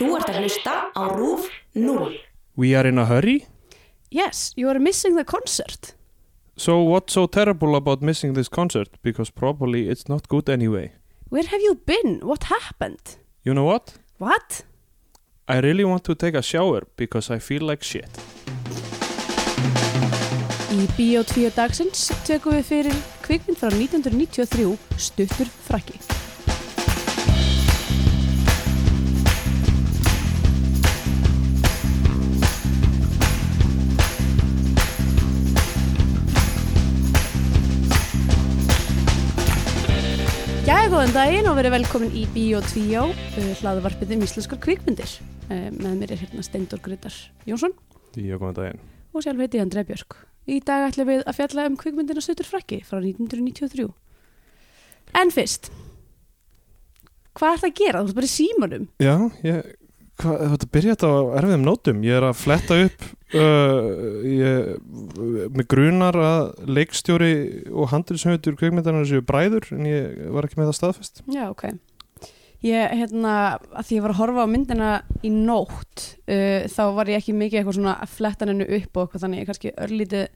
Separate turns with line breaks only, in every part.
Þú ert að hlusta á RÚF 0.
We are in a hurry?
Yes, you are missing the concert.
So what's so terrible about missing this concert? Because probably it's not good anyway.
Where have you been? What happened?
You know what?
What?
I really want to take a shower because I feel like shit.
Í Bíó 2 dagsins tökum við fyrir kvikmynd frá 1993 Stuttur frakki. Góðan daginn og verið velkomin í Bíó 2 hlaðvarpið um íslenskar kvikmyndir. Eh, Með mér er hérna Steindor Grytar Jónsson
Já, góðan daginn.
og sjálf heiti ég Andrea Björk. Í dag ætlum við að fjalla um kvikmyndina Stuttur frakki frá 1993. En fyrst, hvað ert að gera? Þú ert bara í símanum.
Já, ég, hvað, þetta byrja þetta á erfiðum nótum. Ég er að fletta upp, uh, ég, með grunar að leikstjóri og handilshauður kveikmyndarnar séu bræður, en ég var ekki með það staðfest.
Já, ok. Ég, hérna, að því ég var að horfa á myndina í nótt, uh, þá var ég ekki mikið eitthvað svona að fletta hennu upp og eitthvað þannig, ég kannski örlítið,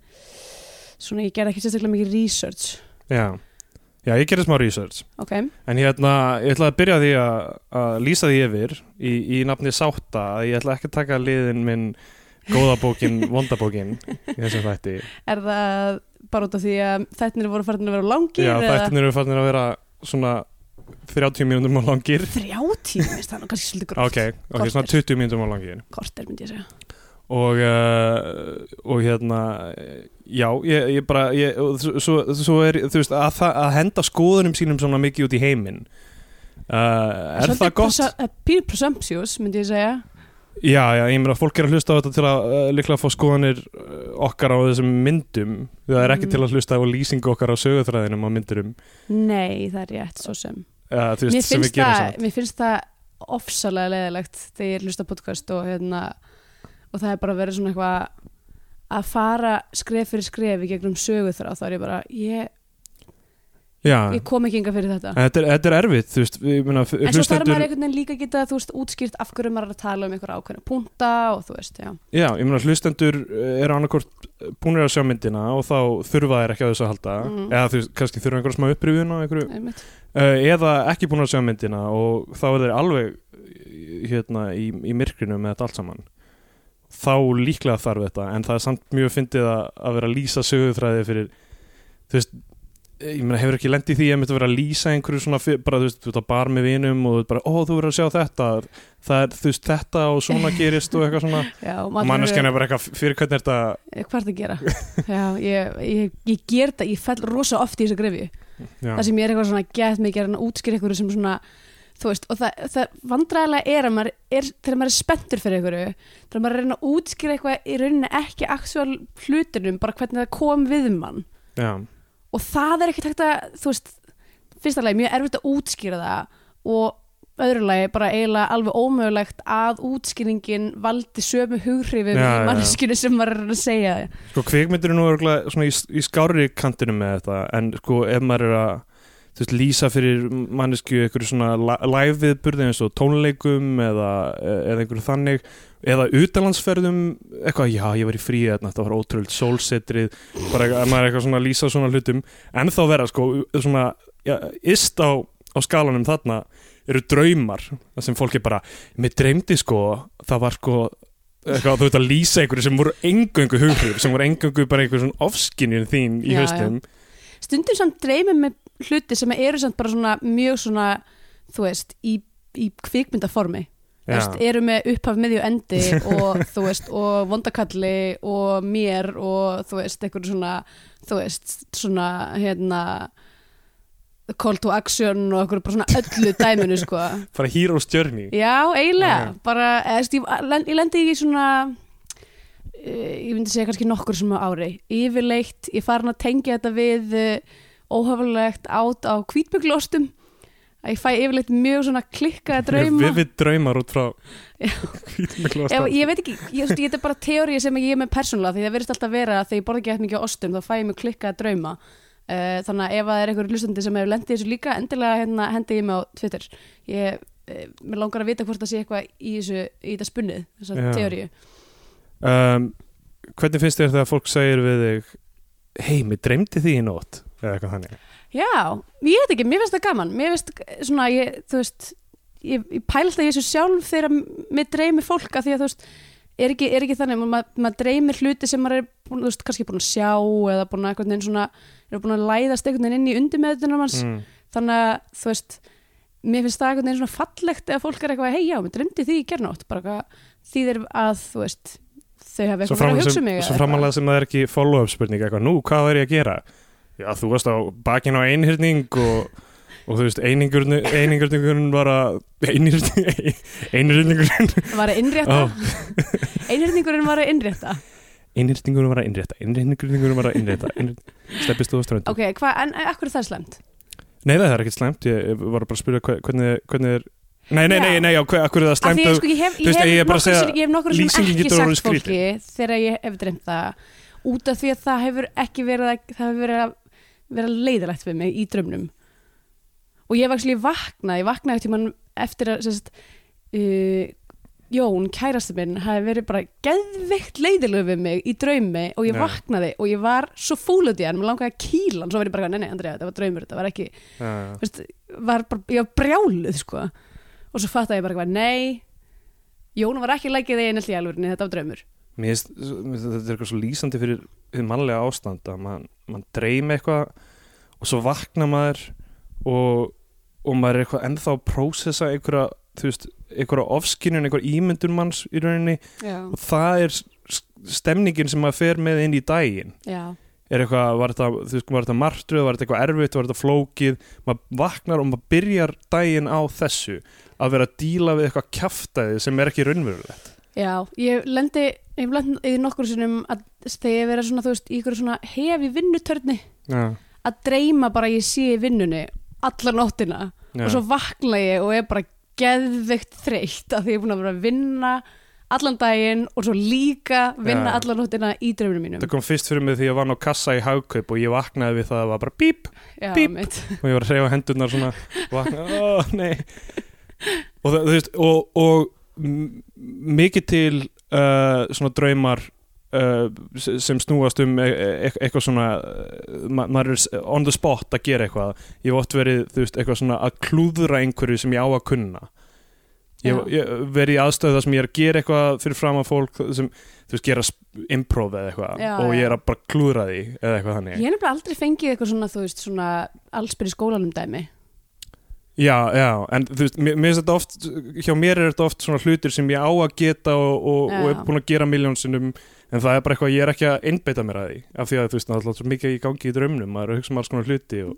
svona ég gerði ekki sérstaklega mikið research.
Já, já ég gerði smá research.
Ok,
En hérna, ég ætla að byrja því að, að lýsa því yfir í, í nafni Sátta að ég ætla ekki að taka liðin minn góða bókin, vonda bókin í þessum þætti.
er það bara út af því að þættinir voru farin að vera langir?
Já, þættinir eru fannir að vera svona 30 mínútum á langir.
30, veist það er nú kannski svolítið gróft.
Ok, ok, svona
Korter.
20 mínútum á langir.
Korter myndi ég segja.
Og, uh, og hérna, já, ég, ég bara, ég, svo, svo- er, þú veist, að, það- að henda skoðunum sínum svona mikið út í heiminn. Uh, er það gott?
Pír presumptuous myndi ég segja.
Já, já, ég meina fólk er að hlusta á þetta til að uh, líklega fá skoðanir uh, okkar á þessum myndum það er ekki
Mm.
til að hlusta á lýsingu okkar á sögutræðinum á myndurum
Nei, það er rétt, svo sem.
uh, veist,
Mér
sem við
finnst,
gerum
það,
samt
mér finnst það ofsalega leðilegt þegar ég hlusta podcast og, hérna, og það er bara verið svona eitthvað að fara skref fyrir skref í gegnum sögu þar þá er ég bara, ég,
Já,
ég kom ekki enga fyrir þetta.
þetta er, þetta er erfitt, þú veist meina,
En svo þarf maður
hlustendur
einhvern veginn líka að geta, veist, útskýrt af hverju maður er að tala um einhver ákveðna punta og þú veist, já.
Já, ég meina hlustendur uh, eru annarkort búinir að sjá myndina og þá þurfa þær ekki á þessu að halda
Mm.
eða þú veist, kannski þurfa einhverja smá upprifun á einhverju uh, eða ekki búin að sjá myndina og þá er þeir alveg hérna í, í myrkrinu með þetta allt saman þá líklega þarf þetta en það er samt mjög fyndið að, að vera ég meina hefur ekki lendið því að mitt að vera að lýsa einhverju svona bara þú veist, þú ert að bar með vinum og þú ert bara, ó þú verður að sjá þetta það er þú veist þetta og svona gerist og eitthvað svona
Já,
og
maður
manneskjan er bara eitthvað fyrir hvernig er þetta
Eh, Hvað er það að gera? Já, ég, ég, ég ger þetta, ég fell rosa oft í þessa grefju.
já,
Það sem ég er eitthvað svona gett mikið að útskýra eitthvað sem svona, þú veist, og það, það vandræðilega er að maður er, þegar maður er spenntur fyrir eitthvað, þegar maður er að reyna að útskýra eitthvað í rauninni ekki aktúal hlutunum, bara hvernig það kom við mann.
já,
Og það er ekkert hægt að, þú veist, fyrsta lagi mjög erfitt að útskýra það. Og öðru lagi bara eiginlega alveg ómögulegt að útskýringin valdi sömu hughrifum í
já.
manneskinu sem maður er að segja.
Sko kvikmyndir er nú í, í skári kantinu með þetta. En sko ef maður er að þú veist, lýsa fyrir mannesku einhverju svona li- live viðburði eins og tónleikum eða, eða einhverju þannig eða utanlandsferðum eitthvað, já ég var í fríi þarna þetta var ótrúld sólsetrið bara að maður eitthvað svona lýsa svona hlutum. En þá vera sko svona já, ist á, á skalanum þarna eru draumar það sem fólk er bara, mér dreymdi sko það var sko eitthvað, þú veit að lýsa einhverju sem voru engöngu hughrif sem voru engöngu bara einhver svona ofskinjun þín í haustum
stundum samt dreymið með hluti sem eru samt bara svona mjög svona þú veist, í, í kvikmyndaformi. Veist, eru með upphaf miðju endi og þú veist, og vondakalli og mér og þú veist, eitthvað svona þú veist, svona hérna call to action og eitthvað bara svona öllu dæminu sko.
Bara Hero's Journey.
Já, eiginlega,
Já.
bara veist, ég, ég lendi í svona eh, ég myndi segja kannski nokkur sem á ári. Yfirleitt, ég farin að tengja þetta við uh, óhafulegt át á hvítbygglostum að ég fæ yfirleitt mjög svona klikkaða drauma.
við við draumar út frá
Ef, ég veit ekki, ég, ég, þetta er bara teóri sem ég er með persónulega því það verðist alltaf vera að þegar ég borða ekki eftir mikið á ostum þá fæ ég mjög klikkaða drauma. Uh, þannig að ef það er einhver hlustandi sem hefur lendið þessu líka endilega hérna, hendi ég mig á Twitter. Ég mér langar að vita hvort það sé eitthvað í þessu, í þetta spunnið þessar teóriu
um, hvernig finnst þér þegar fólk segir við þig hei, mér dreymdi því í nótt eða eitthvað þannig.
Já, ég veit ekki, mér finnst það gaman. Mér finnst svona, ég, þú veist ég, ég pælst að ég þessu sjálf þegar mér dreymir fólk að því að þú veist er ekki, er ekki þannig, maður mað dreymir hluti sem maður er búin, þú veist, kannski búin að sjá eða búin að einhvern veginn svona er búin að læðast einhvern veginn inn í undirmeðutunum hans
mm.
þannig að þú veist mér finnst það einhvern veginn svona fallegt ef fólk er eitthvað, hei já, mér dreymdi því í gernótt bara eitthvað, þýðir að þú veist þau hafa
svo
eitthvað að hugsa um mig
svo
eða
framalega sem það er ekki follow-up spurning eitthvað, nú, hvað er ég að gera já, þú varst á bakin á einhyrning og, og þú veist, einingurinn var að
eitthvað. var að innrétta
Ó.
einhyrningurinn var að innrétta
einhyrningurinn var að innrétta einhyrningurinn var að innrétta steppist þú á ströndu
ok, hvað, en akkur er það slemt?
nei, það er ekkert slæmt, ég var bara að spyrja hva- hvernig, hvernig er nei, nei, nei, nei, hva- akkur er það að-
sko,
þú veist,
ég
er bara að segja, lýsingin
ekki
getur orðið
fólki þegar ég hef dreymt það út af því að það hefur ekki verið að, það hefur verið að vera leiðilegt við mig í drömnum og ég hef actually vaknað ég vaknaði eftir mann eftir að sérst, uh, Jón, kærastu minn hafi verið bara geðveikt leiðilegu við mig í draumi og ég
Já.
vaknaði og ég var svo fúlut í hann, mér langaði að kýla hann svo verið bara, nei, nei, Andrea, þetta var draumur, þetta var ekki
já.
veist, var bara, ég var brjáluð sko. og svo fattaði ég bara nei Jón var ekki lækið í alvörinni, þetta var draumur
Mér finnst, þetta er eitthvað svo lýsandi fyrir því mannlega ástand að mann man dreymi eitthvað og svo vakna maður og, og maður er eitthvað ennþá að prósessa einhverja, þú veist, einhverja ofskynjun, einhverja ímyndun manns í rauninni
já,
og það er stemningin sem maður fer með inn í daginn.
Já,
er eitthvað, var þetta, þú veist, var þetta martruð, var þetta eitthvað erfitt, var þetta flókið? Maður vaknar og maður byrjar daginn á þessu að vera að díla við eitthvað kjaftaði sem er ekki raunverulegt
já ég lendi, ég lendi í nokkur sinnum að þegar ég verið svona, þú veist, í ykkur svona hefi vinnutörni
Já,
að dreyma bara að ég sé vinnunni alla nóttina
já.
og svo vakna ég og er bara geðveikt þreytt að því ég er búin að vera að vinna allan daginn og svo líka vinna
Já.
allan nóttina í drauminu mínum
Það kom fyrst fyrir mig því ég var á kassa í hagkaup og ég vaknaði við það að það var bara bíp bíp. og ég var að hreyfa hendurnar svona og vaknaði, ó nei og það, veist, og, og mikið til uh, svona draumar uh, sem snúast um e e eitthvað svona uh, ma maður er on the spot að gera eitthvað. Ég hef oft verið, þú veist, eitthvað svona að klúðra einhverju sem ég á að kunna. Ég, hef verið í aðstöðu þar sem ég er að gera eitthvað fyrir fram að fólk sem, þú veist, gera improv eða eitthvað
Já,
og ég er að bara klúðra því eða eitthvað þannig.
Ég hef nefnilega aldrei fengið eitthvað svona, þú veist, svona allsbyrði skólanum dæmi.
Já, já, en þú veist, mér, finnst þetta oft, hjá mér er þetta oft svona hlutir sem ég á að geta og, og, og er búin að gera miljónsinnum en það er bara eitthvað, ég er ekki að einbeita mér að því af því að þú veist, það er alltaf mikið í gangi í draumnum maður er að hugsa um alls konar hluti og,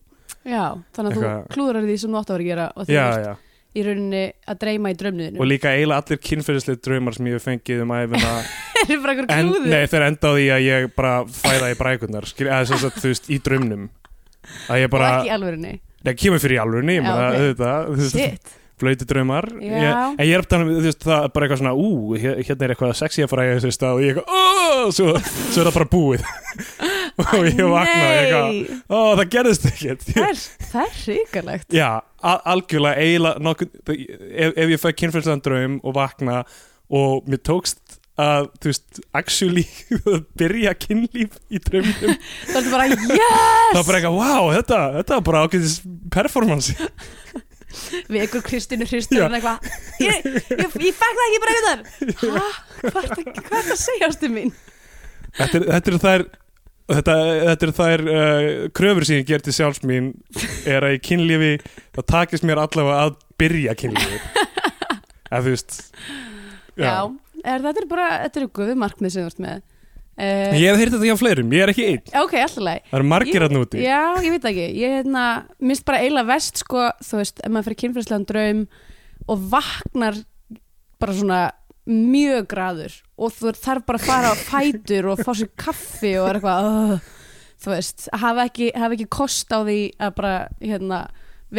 Já, þannig að
Eitthvað-
þú klúðrar því sem þú átt að vera að gera og þú veist í rauninni að dreyma í draumniðinu.
og líka eiginlega allir kynferðislega draumar sem ég hef fengið um æfina
er
en, nei, þeir enda á því að ég bara fæða í brækunar, þú veist, í draumnum að ég bara,
Og ekki alvörinni.
Það kemur fyrir í alvörunni, flöyti ég, en ég er um, er bara eitthvað svona ú, hér- hérna er eitthvað sexy að fara í og ég eitthvað, ó, svo, svo er það bara búið. Og ég vaknaði eitthvað, það gerðist ekkert.
Það er, það er hrikalegt.
já, al- algjörlega ef, ef ég fæ kynfélslan draum og vakna og mér tókst að, þú veist, actually byrja kynlíf í draumum
Það er bara, yes!
það var bara eitthvað, wow, þetta, þetta var bara ákveðis performance
Við ykkur Kristínu
Já.
Hristur eitthvað, ég, ég, ég fekk það ekki bara einhvern þar. Hæ? Hvað er það- er að segja ástu mín?
þetta, er- þetta er þær þetta, þetta er þær uh, kröfur sem ég ger til sjálfs mín er að í kynlífi það takist mér allavega að byrja kynlífi eða þú veist
Já, er, þetta er bara, þetta eru guðu markmið sem þú ert með. Uh,
ég hef heyrt þetta hjá fleirum, ég er ekki einn.
Ok, alltaf leið.
það eru margir að núti
Já, ég veit ekki, ég hérna, minnst bara eiginlega vest sko, þú veist, ef maður fyrir kynfærslegan draum og vaknar bara svona mjög graður og þú þarf bara að fara á fætur og fá sér kaffi og er eitthvað uh, þú veist, hafa ekki, hafa ekki kost á því að bara, hérna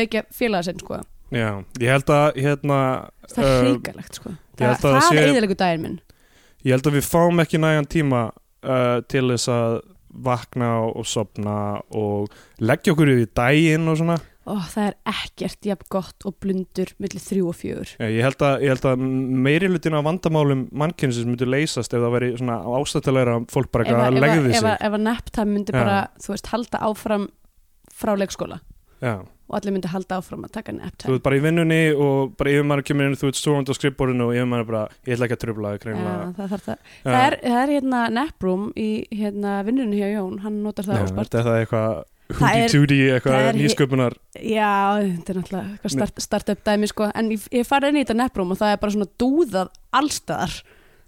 vekja félagasinn, sko.
Já, ég held að hérna
það er
uh,
hrikalegt, sko
ég
það, það er
sé-
eðilegu daginn minn?
Ég held að við fáum ekki nægan tíma uh, til þess að vakna og sopna og leggja okkur yfir daginn og svona.
Og það er ekkert jafn gott og blundur millir þrjú og fjögur.
Ég, held að, ég held að meiri hlutin af vandamálum mannkynsins myndi leysast ef það veri ástættilegra fólk bara eitthvað
að- að- ef,
sig.
ef að neptime myndi
Já.
bara, þú veist, halda áfram frá leikskóla
Já.
og allir myndi halda áfram að taka
þú
neptime
ert bara í vinnunni og bara yfir maður kemur inn þú ert stúrand á skrifborðinu og yfir maður bara ég ætla ekki að tröfla greinlega
það, það. Það, er, það er hérna Neproom í hérna vinnunni hjá Jón, hann notar það
er það eitthvað
er-
húti-túti
það
eitthvað nýsköpunar.
Já, þetta er náttúrulega eitthvað start, startup dæmi sko, en ég, ég farið inn í þetta Neproom og það er bara svona dúðað allstaðar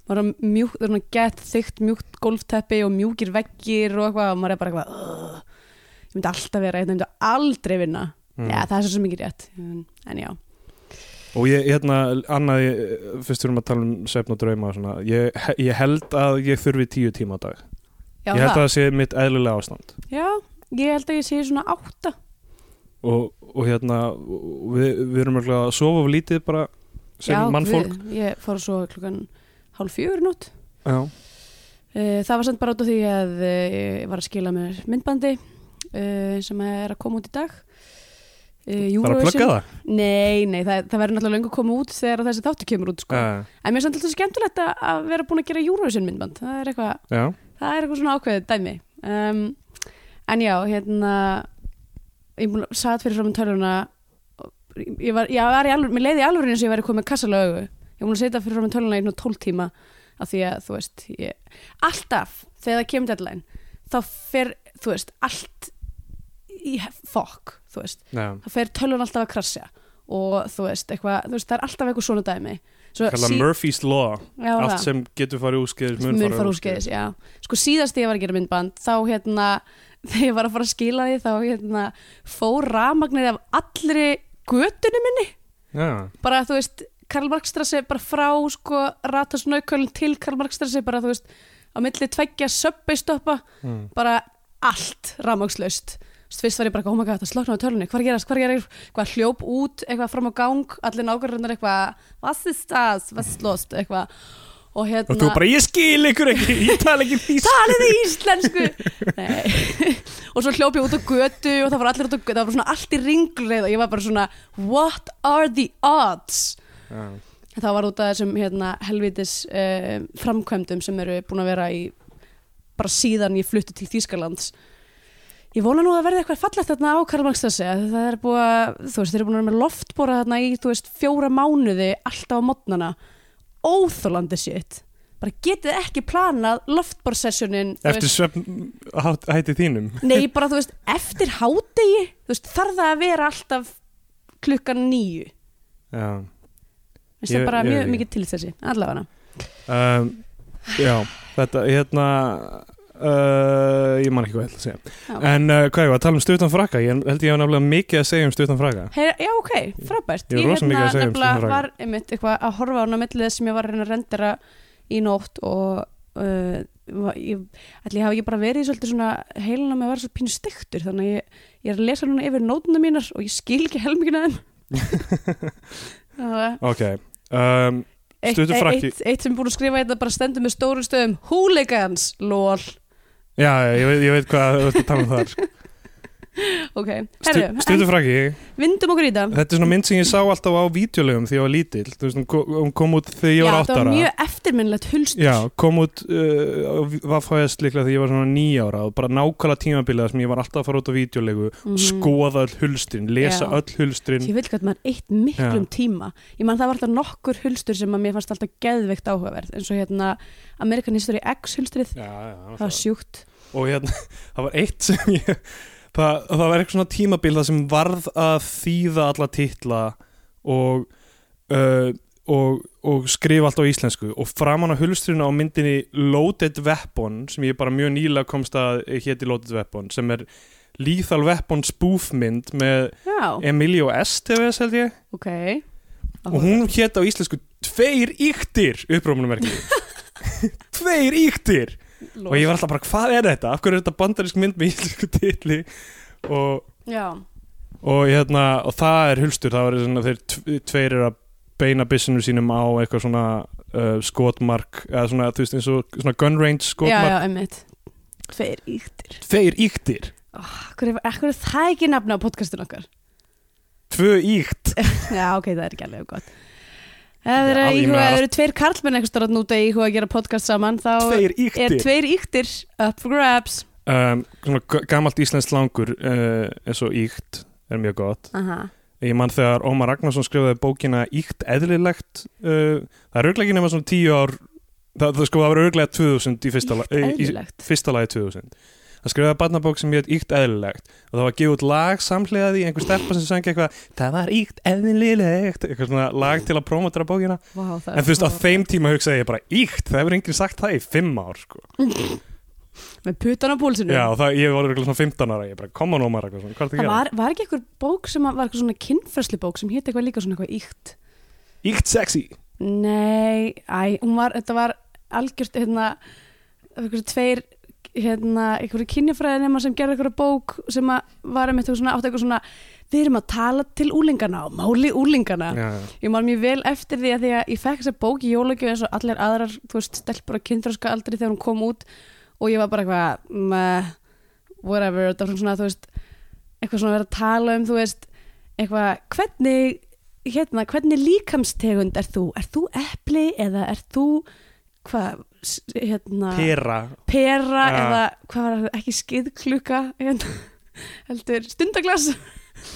það er mjúkt, það er svona gett þygt mjúkt golfteppi og mjúkir veggir og eitthvað og maður er bara eitthvað "Ugh, ég myndi alltaf vera, ég myndi aldrei vinna.
Mm.
Já, það er svo ekki rétt. En, já,
og ég, hérna, annað fyrst við erum að tala um svefn og drauma og svona, ég, ég held að ég þurfi tíu tíma á dag.
Já,
ég held að það sé mitt eðlilega ástand.
Já, ég held að ég sé svona átta.
Og, og hérna og við, við erum örugglega að sofa of lítið bara sem
já,
mannfólk.
guð, ég fór svo klukkan hálf fjögur nótt.
Já.
Uh, það var samt bara út af því að uh, ég var að skila mér myndbandi uh, sem er að koma út í dag. Uh,
bara að
Eurovision-
plugga það?
Nei, nei, það, það verður náttúrulega lengur að koma út þegar þessi þáttu kemur út sko.
uh,
En mér er samt alltaf skemmtilegt að- að vera búin að gera Eurovision myndband. Það er eitthvað, það er eitthvað svona ákveðið dæmi. Um, En já, hérna Ég búin að satt fyrir fram um tölvuna og Ég var, ég var í alveg, mér leiði í alveg eins og ég væri komið kassalega augu. Ég búin að setja fyrir fram um tölvuna í nú 12 tíma af því að, þú veist, ég, alltaf þegar það kemur deadline þá fer, þú veist, allt í fokk, þú veist.
Já.
þá fer tölvun alltaf að krasja og þú veist, eitthvað, þú veist, það er alltaf eitthvað svona dæmi. Svo
kalla Murphy's Law.
Já,
allt
það.
sem getur farið úrskeiðis mun,
mun fara úrskeiðis, já. Sko síðast þegar ég var að gera myndband þá hérna, þegar ég var að fara að skila því þá hérna, fór rafmagnir af allri götunni minni.
Já,
bara þú veist, Karl Markstrassi bara frá sko ratasnaukölin til Karl Markstrassi bara þú veist á milli tveggja söpbeistoppa
mm.
bara allt veist, fyrst var ég bara, oh my god, það sloknaði á tölunni hvað er að gerast, hvað er að gerast, hvað hljóp út eitthvað fram á gang, allir nákvæmlega eitthvað ist das, was ist lost eitthvað. Og hérna
og þú bara, ég skil ykkur ekki. Ég tala ekki físk
talið íslensku. Og svo hljóp ég út á götu og það var allir út á götu, það var svona allt í ringleið og ég var bara svona what are the odds?
Já,
það var út af þessum hérna, helvitis uh, framkvæmdum sem eru búin að vera í bara síðan ég flutti til Þýskalands ég vona nú að verði eitthvað fallegt þarna á Karlmarkstasi það er búið að, þú veist, þeir eru búin að vera með loftbóra þarna í, þú veist, fjóra mánuði alltaf á mótnana. Óþólandi sitt bara getið ekki planað loftbórsessjónin
eftir svefn hætti þínum.
Nei, bara þú veist, eftir hádegi þú veist, þarf það að vera alltaf klukkan nýju
já.
Það
Ég-
bara
ég-
mjög
ég-
mikið til þessi, allavega.
Um, já, þetta, hérna uh, ég man ekki hvað ég ætla að segja.
Já.
en uh, hvað ég var að tala um stuttan frakka ég held ég hafa nefnilega mikið að segja um stuttan frakka
Hey, já, ok, frábært.
Ég að segja um
nefnilega var einmitt eitthvað að horfa á hana millið sem ég var að reyna að rendera í nótt og uh, var- ég, ætli ég hafi ekki bara verið svolítið svona heilina með að vera svo pínu stektur þannig að ég, ég er að lesa núna yfir nótuna mínar og ég skil ekki helmingina að
ok um,
eitt,
Stuttur frakki.
eitt, eitt sem er búin að skrifa þetta bara stendur með stórum stöðum. Hooligans, lol
já, ég veit, ég veit hvað þú ert að tala um þar
ok,
Stu,
herru, en
stuttur frakki
vindum okkur í það.
Þetta er svona mynd sem ég sá alltaf á vídeolegum þegar ég var lítill, þú veist, hún kom, kom út þegar ég
já,
var
það var mjög eftirminnlegt hulstur.
Já, kom út uh, var fæðast líklega þegar ég var svona nýjára og bara nákvæmlega tímabiliða sem ég var alltaf að fara út á vídeolegu,
Mhm.
skoða öll hulstrin, lesa
Já.
öll hulstrin
ég vil hvað maður eitt miklum
Já.
tíma. Ég man það var alltaf nokkur hulstur sem að mér fannst alltaf geðveikt áhugaverð eins og hérna American History X hulstrið.
Já, já,
það var sjúkt
og hérna, það var eitt sem ég það, það var eitthvað svona tímabil það sem varð að þýða alla titla og uh, og, og skrifa allt á íslensku. Og framan á hulstrinu á myndinni Loaded Weapon sem ég bara mjög nýlega komst að héti Loaded Weapon sem er Lethal Weapon spoofmynd með
já,
Emilio Estevez held ég.
Ok.
Og hún hétt á íslensku Tveir yktir upprómunumerki Tveir yktir og ég var alltaf bara hvað er þetta, af hverju er þetta bandarísk mynd með íslensku titli? Og,
já,
og, hérna, og það er hulstur, það var svona þeir tv- tveir eru að beina byssinu sínum á eitthvað svona uh, skotmark eða svona, þú veist, eins og svona gun range
já,
skotmark,
já, einmitt. Tveir yktir
tveir yktir
akkur er, akkur er það ekki nafna á podcastun okkar?
Tvö íkt
Já, ok, það er ekki alveg gott það eru íhuga, það eru tveir karlmenn eitthvað starf núta í íhuga að gera podcast saman þá
Tveir
er tveir íktir up for grabs.
Um, Svona g- gamalt íslenskt langur uh, eins og íkt er mjög gott.
Aha.
Ég mann þegar Ómar Ragnarsson skrifaði bókina Íkt eðlilegt uh, Það er auðvitað ekki nema svona tíu ár Það, það sko það var auðvitað 2000 í fyrsta lagi 2000 Það skrifaði barnabók sem hétt Íkt eðlilegt. Og það var gefið út lag samhliða því einhver steppa sem sangi eitthvað Það var íkt eðlilegt. Eitthvað svona lag til að prómotera bókina.
Er
En þú veist á þeim tíma hugsaði ég bara Íkt, það hefur enginn sagt það í fimm ár sko.
Með putan á púlsinu
Já, og það, ég var örugglega svona 15 ára Ég bara, koma nú Ómar Ragnarsson, hvað er það að
var, var ekki eitthvað bók sem að- var eitthvað svona kynfræslubók sem hétt eitthvað líka svona eitthvað íkt
Íkt sexy.
Nei, æ, hún var, þetta var algjört, hérna eitthvað tveir, hérna eitthvað kynjafræði nema sem gerði eitthvað bók sem var einmitt eitthvað svona, átti eitthvað svona við erum að tala til úlingana og máli úlingana
Já, já.
ég man mjög vel eftir því að því að ég fekk þessa bók í jólagjöf eins og allir aðrar þú veist, stelpur á kynþróska aldrei þegar hún kom út og ég var bara eitthvað whatever, þetta var svona þú veist, eitthvað svona að vera að tala um þú veist, eitthvað hvernig, hérna, hvernig líkamstegund er þú? Er þú epli eða er þú hvað, hérna
Pera.
pera
Ja.
eða hvað var það, ekki skeiðkluka hérna, heldur stundaglas.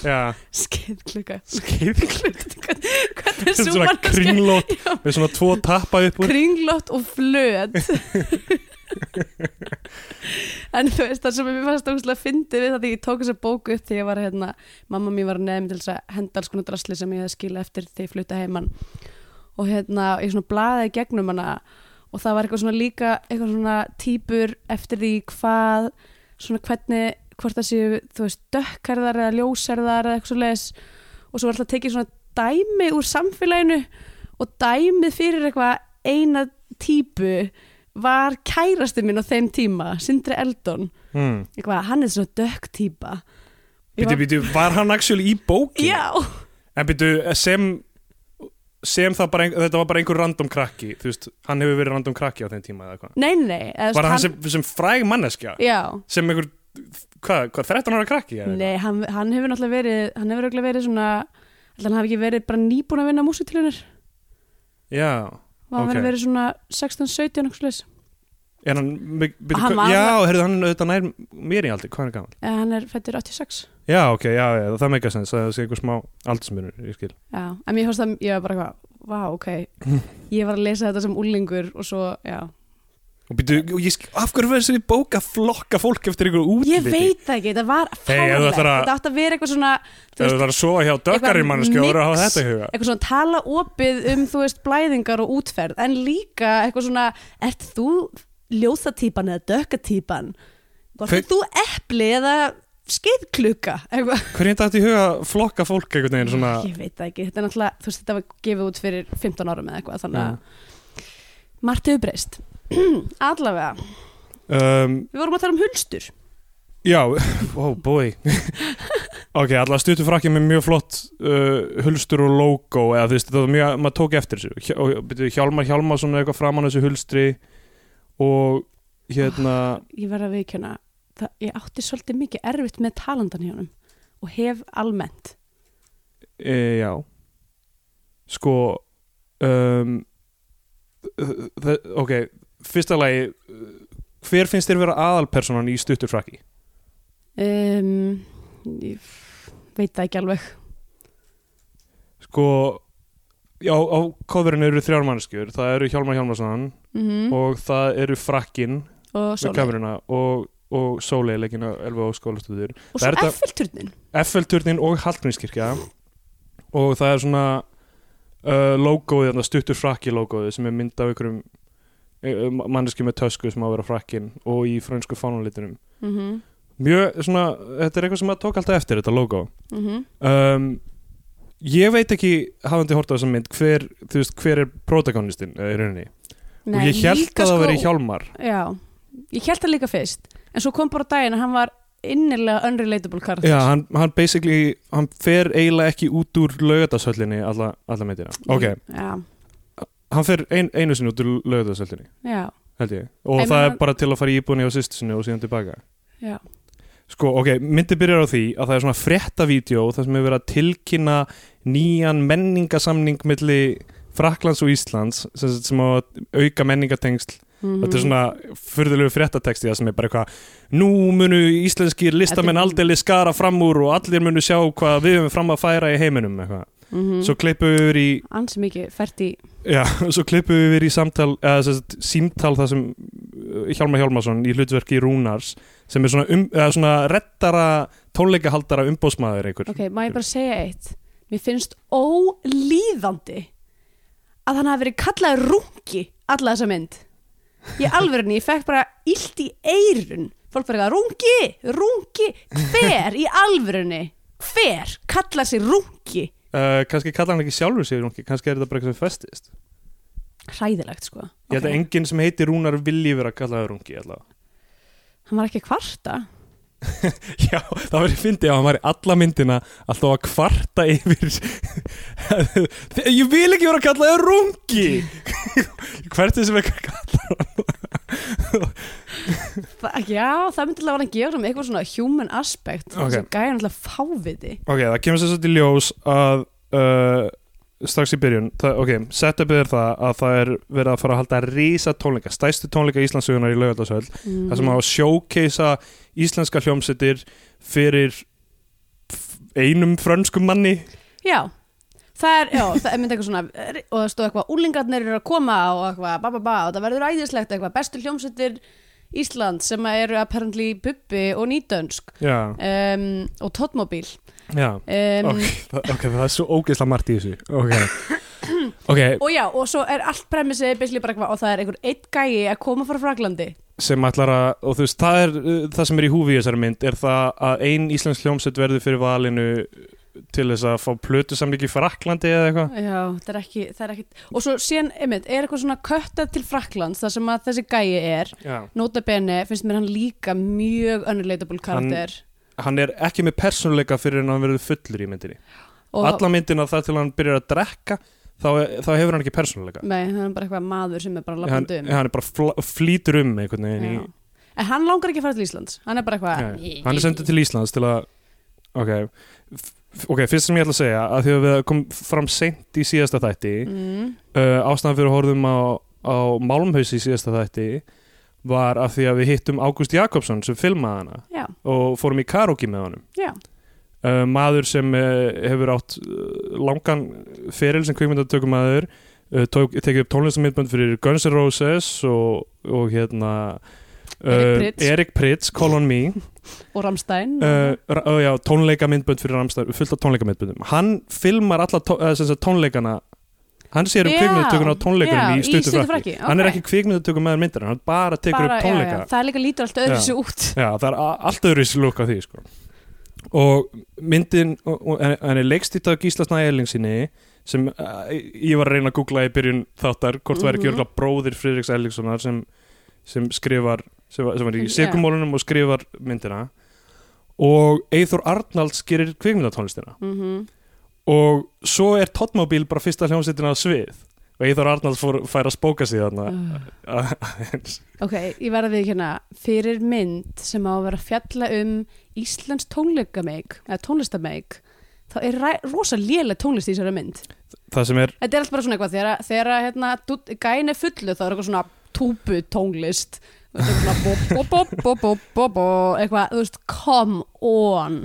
Já,
skeiðkluka
skeið
hvernig er
Þetta er
svo
svona kringlót. Með svona tvo tappa upp úr.
Kringlótt og flöt. En þú veist það sem ég fannst ógustlega fyndið við það því ég tók þessa bóku upp því ég var hérna mamma mér var nefn til þess að henda alls konar drasli sem ég hefði skila eftir því ég flutta heimann og hérna ég svona blaði gegnum hana og það var eitthvað svona líka eitthvað svona típur eftir því hvað svona hvernig hvort það séu þú veist dökkarðar eða ljósarðar eða eitthvað svo leis og svo var alltaf tekið svona dæmi úr samfélaginu og dæmið fyrir eitthvað eina típu var kærasti minn á þeim tíma Sindri Eldon
hmm.
eitthvað, hann er svona dökk típa Ég
Býtu,
var-
hann actually í bókin?
Já,
En býtu, sem sem það bara, þetta var bara einhver random krakki þú veist, hann hefur verið random krakki á þeim tíma eða hvað
nei, nei eða,
Var hann, sem, sem fræg manneskja?
Já,
Sem einhver, hvað, hvað 13 ára krakki? eða eitthvað?
nei, hann, hann hefur náttúrulega verið hann hefur örugglega verið svona alltaf hann hafi ekki verið bara nýbúin að vinna músitilunir
Já,
og hann
Ok.
okay. verið svona 16-17 eitthvað slags
er hann, býtu,
Hann
hvað-
var-
já, heyrðu hann auðvitað nær mér í aldi, hvað er hann gammal?
eða hann er fættur 86
Já, ok, já, já, það meika sens, það sé einhver smá aldursmunur, ég skil.
Já, en mér fannst það, ég var bara eitthvað Vá, ok, ég var að lesa þetta sem úlingur og svo, já.
Og býtu, og ég skil, af hverju verður þessi bók að flokka fólk eftir einhver útliti?
Ég veit það ekki, þetta var
að-
Þetta átti að vera eitthvað svona þú
Ef
veist,
þú þarf að sofa hjá
eitthvað
manneski og hafa
mix.
þetta í huga.
eitthvað svona tala opið um þú veist blæðingar og útferð en líka eitthvað svona ert þú ljóðatýpan eða dökkatýpan
Hver-
Hvort þú epli eða skeiðkluka
Hvernig þetta í huga flokka fólk einhvern veginn svona?
Ég veit það ekki, þetta er náttúrulega þú veist þetta var gefið út fyrir 15 árum eða eitthvað þannig að margt hefur breyst. Allavega,
um,
við vorum að tala um hulstur.
Já, oh boy. Ok, allavega stuttu frakki með mjög flott uh, hulstur og logo eða þú veist, þetta var mjög, maður tók eftir þessu. Hjá- og, byrju, Hjálmar Hjálmarsson er eitthvað framan þessu hulstri og hérna
Ég verð að viðkjöna það, ég átti svolítið mikið erfitt með talandan hjá honum og hef almennt.
E, Já. Sko um, Ok, fyrsta lagi hver finnst þér vera aðalpersonan í stuttur frakki?
um, ég veit það ekki alveg.
Sko Já, á kóðurinn eru þrjár mannskjur það eru Hjálmar Hjálmarsson
mm
og það eru frakkin
og,
kameruna og, og Sólei leikina Elva og skólastöður
og svo F-turnin
F-turnin og Hallgrímskirkja. Og það er svona uh, logoið, stuttur frakki logoið sem er mynd af einhverjum uh, manneski með tösku sem á að vera frakkin og í frönsku fánanlitunum
mm -hmm.
mjög svona, þetta er eitthvað sem maður tók alltaf eftir þetta logo.
Mm
um, ég veit ekki hafandi hort á þessa mynd hver, veist, hver er protagonistinn uh, í rauninni? Og ég held að það veri Hjálmar.
Já, ég held það líka fyrst en svo kom bara daginn að hann var innilega unrelatable karakter
Já, hann, hann basically, hann fer eiginlega ekki út úr laugadashöllinni alla, alla meitina. Ok,
já,
hann fer ein, einu sinni út úr laugadashöllinni,
já,
held ég. Og
Ég
það
meina-
er bara til að fara í íbúinni á sýstu sinni og síðan tilbaka.
já
sko, ok, myndi byrjar á því að það er svona fréttavídeó þar sem hefur verið að tilkynna nýjan menningasamning milli Fraklands og Íslands sem, sem á að auka menningatengsl
Mhm.
þetta er svona furðulegu fréttateksti það sem er bara eitthvað nú munu íslenskir listamenn aldrei skara fram úr og allir munu sjá hvað við höfum fram að færa í heiminum eitthvað.
Mhm.
svo klippum við yfir í
ansi mikið fært í
já, svo klippum við yfir í samtal eða símtal það sem uh, Hjálmar Hjálmarsson í hlutverki Rúnars sem er svona, um, eða svona reddara tónleikahaldara umbósmaður einhver
ok, má ég bara segja eitt mér finnst ólíðandi að hann hafi verið kallaður rungi alla þessa mynd í alvörinni, ég fekk bara illt í eirun fólk var eitthvað, rungi, rungi hver í alvörinni hver kallar sér rungi?
Uh, kannski kalla hann ekki sjálfur sig Rúnki, kannski er þetta bara eitthvað sem festist.
Hræðilegt sko.
Ég held
Ok.
að enginn sem heitir Rúnar vilji vera að kalla það Rúnki allavega
hann var ekki að kvarta
Já, það verið fyndið að hann var í alla myndina alltaf að kvarta yfir Ég vil ekki vera að kalla það rungi Hvert er sem ekki að kalla
Þa, já, það myndi alveg að hann gefa um eitthvað svona human aspect
Ok.
okay. sem gæði náttúrulega fáviti
Ok, það kemur sér svolítið ljós að uh, strax í byrjun það, ok, setupið er það að það er verið að fara að halda rísa tónleika stæstu tónleika Íslandsögunar í laugardalsöld
mm.
það sem á að sjókeisa íslenska hljómsettir fyrir einum frönskum manni.
Já, það er, já, það er myndi eitthvað svona og það stóð eitthvað, úlingarnir eru að koma og eitthvað, ba ba ba, og það verður æðislegt eitthvað, bestu hljómsveitir Ísland sem eru apparently Bubbi og Nýdönsk.
Já,
um, og Tóttmóbíl
já.
Um,
ok, það, ok, það er svo ógeðslega margt í þessu. Ok, ok,
og já, og svo er allt premissið basically bara eitthvað, og það er einhver eitt gæi að koma frá Fraklandi.
Sem ætlar að og þú veist, það er uh, það sem er í húfi í þessari mynd er það að ein íslensk hljómsett verður fyrir valinu til þess að fá plötu samlíki Fraklandi eða eitthvað.
Já, það er ekki, það er ekki og svo síðan, einmitt, er eitthvað svona köttað til Fraklands þar sem að þessi gæi er.
Já.
nota bene, finnst mér hann líka mjög unrelatable karakter.
hann er ekki með persónuleika fyrir en hann verður fullur í myndinni.
Og,
alla myndina þar til hann byrjar að drekka þá, þá hefur hann ekki persónuleika.
Nei, hann er bara eitthvað maður sem er bara
hann,
lappandi um.
hann er bara fl flýtur um einhvern veginn í.
En hann langar ekki að fara til Íslands. Hann er bara eitthvað
Nei, hann er sendið til Íslands til að ok, ok, fyrst sem ég ætla að segja að því að við kom fram seint í síðasta þætti
mm,
uh, ástæðan fyrir að horfðum á, á Málmhaus í síðasta þætti var af því að við hittum Ágúst Jakobsson sem filmaði hana
Já,
og fórum í karaoke með honum. Uh, maður sem uh, hefur átt uh, langan feril sem kvikmyndatökumæður uh, tók- tekið upp tónlistamindbönd fyrir Guns N' Roses og, og hérna
Erik
uh,
Pritz.
Erik Pritz, Call on Me.
Og Ramstein
uh, tónleikamindbönd fyrir Ramstæð fullt af tónleikamindböndum hann filmar alla tó, sagt, tónleikana hann sér um
Já,
kvikmyndatökuna á tónleikunum í frakki.
Frakki,
hann er ekki kvikmyndatökum með myndir hann bara tekur
Bara-
upp tónleika
já, já, Það er líka lítur allt öðru sér út.
Já, það er allt öðru sér lúk á því sko. og myndin hann er leikstýtt af Gísla Snæ Ellingsinni sem uh, ég var að reyna að googla í byrjun þáttar hvort það er ekki
Mhm.
örgulega bróðir Friðriks Ellingssonar sem, sem skrifar sem var, sem var í
Já.
segumólunum og skrifar myndina. Og Eithor Arnalds gerir kvikmyndatónlistina.
Mm
og svo er Tottmobil bara fyrsta hljómsveitina á svið. Og Eithor Arnalds fór, fær að spóka sig þarna. Aðeins.
Ok, ég verða við hérna fyrir mynd sem á að vera að fjalla um Íslands tónleikameik eða tónlistameik þá er rosa léleg tónlist í þessari mynd.
Það sem er
Þetta er alltaf bara svona eitthvað þegar, þegar hérna, gæin er fullu þá er eitthvað svona túpu tónlist. Eitthvað svona bo, bo, bo, bo, bo, bo, bo, eitthvað, þú veist, come on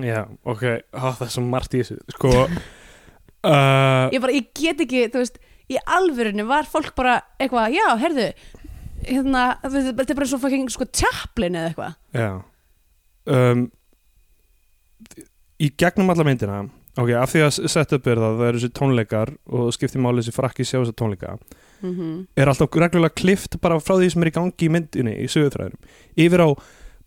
Já, ok, Á, það er svo margt í þessu Sko uh,
ég bara, ég get ekki, þú veist í alvörinu var fólk bara eitthvað, já, herðu hérna, þetta er bara svo fucking sko tjaplin eða eitthvað
Já um, Í gegnum alla myndina Ok, af því að setja upp er það Það eru þessi tónleikar og það skiptir máli þessi frakki sjá þessa tónleika
mm -hmm.
Er alltaf reglulega klift bara frá því sem er í gangi í myndinni í sögutræðinum Yfir á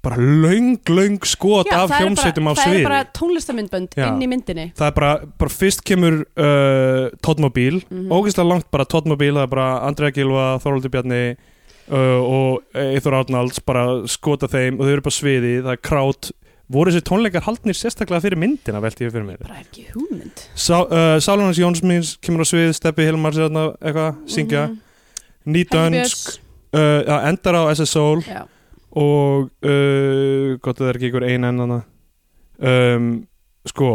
bara löng, löng skot af hljómsveitum á
það
sviði.
er bara tónlistamindbönd
Já.
inn í myndinni.
Það er bara, bara fyrst kemur uh, Tóttmóbíl,
Mhm.
ógeðslega langt bara Tóttmóbíl, það er bara Andrea Gilva, Þorvaldur Bjarni uh, og Eithor Árnalds bara skota þeim og þau eru bara sviði, það er krát. Voru þessi tónleikar haldnir sérstaklega fyrir myndina velti ég fyrir mér?
Bara ekki hugmynd.
Sá, uh, Sálunars Jónsmins kemur á svið Steppi Hilmar sér þarna eitthvað, syngja.
Mhm.
Nýdönsk,
Helgi Björns,
uh, endar á SS Soul.
Já.
Og uh, gott að það er ekki einhver ein enn um, sko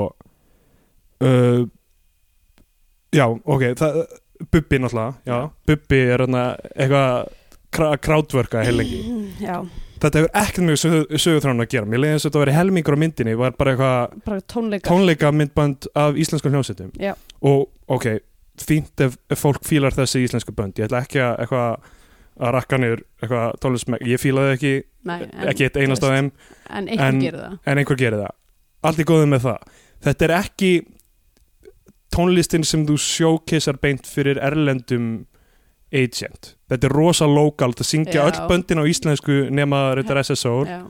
uh, já, ok það, Bubbi náttúrulega, já. Bubbi er eitthvað krátverka heil lengi
já,
þetta hefur ekkert mjög sögutránu að gera. Mér leiðist að þetta væri helmingur á myndinni var bara eitthvað
bara tónleika
tónleika myndband af íslenskum hljómsveitum.
Já.
og ok, fínt ef, ef fólk fílar þessi íslensku bönd. Ég ætla ekki að eitthvað að rakka niður eitthvað tónlistsmæk, ég fílaði ekki
Nei, en,
ekki eitt einast af þeim.
en einhver
en- en einhver gerir það. Allt í góðu með það. Þetta er ekki tónlistin sem þú sjókissar beint fyrir erlendum agent. Þetta er rosa lokal, það syngja öll böndin á íslensku nema þetta er SSO
já,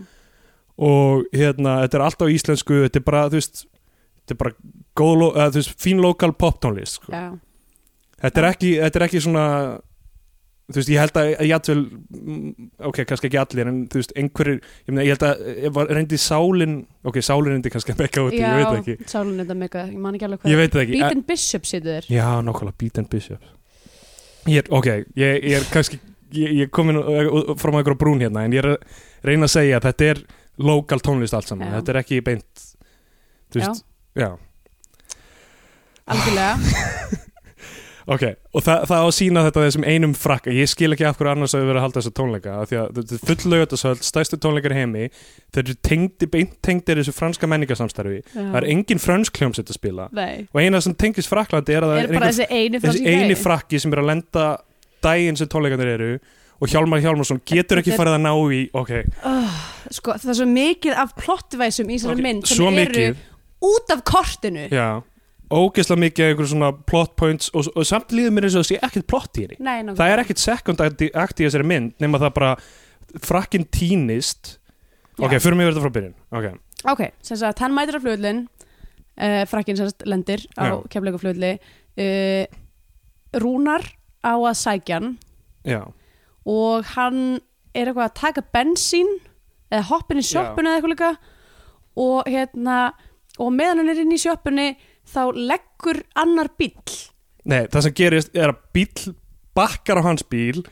og hérna, þetta er allt á íslensku þetta er bara, þú veist þetta er bara góð, þú veist, fín lokal poptónlist sko. þetta, er ekki, þetta er ekki svona þú veist, ég held að að jafnvel, mm, ok, kannski ekki allir en þú veist, einhverjir, ég, meina, ég held að ef var- reyndi sálin, ok, sálin reyndi kannski að mekka út, í, ég veit ekki.
Já sálun þetta mega, ég man ekki alveg hvað
ég
Beat and Bishop situr þér.
Já, nokkala, Beat and Bishop. Ég er, Ok, ég, ég er kannski ég, ég er komin uh, frá einhverja brún hérna en ég er að reyna að segja að þetta er lokal tónlist allt saman,
Já.
þetta er ekki beint þú
Já.
veist, já,
algjörlega
ok og það, það á að sína þetta þessum einum frakka. Ég skil ekki af hverju annars að við verið að halda þessa tónleika af því að þetta er full laugatasöld, stærstu tónleikar heimi. Þeir eru tengdi, beint tengdir þessu franska menningarsamstarfi, það er engin frönsk hljómsveit að spila.
Nei,
og eina sem tengist Fraklandi er að það
er bara þessi eini
þessi eini frakki sem er að lenda daginn sem tónleikarnir eru. Og Hjálmar Hjálmarsson getur ekki
er-
farið að ná í ok,
sko, það er svo mikið af plottvæsum í þessari
Ok,
mynd sem eru út af kortinu.
Já, ógeðslega mikið einhverjum svona plot points og, og samt líður mér eins og það sé ekkert plott í henni. Það er ekkert second act í þessari mynd nema það bara frakkin týnist ok,
Já.
fyrir mig verður þetta frá byrjun. Ok,
Ok, sem sagt, hann mætir á flugullin uh, frakkin sem sagt lendir á
Já.
kefleika flugulli uh, Rúnar á að sækja hann.
Já,
og hann er eitthvað að taka bensín eða hoppin í
Já.
sjoppunni eða eitthvað líka. Og hérna og meðan hann er inn í sjoppunni þá leggur annar bíll.
Nei, það sem gerist er að bíl bakkar á hans bíl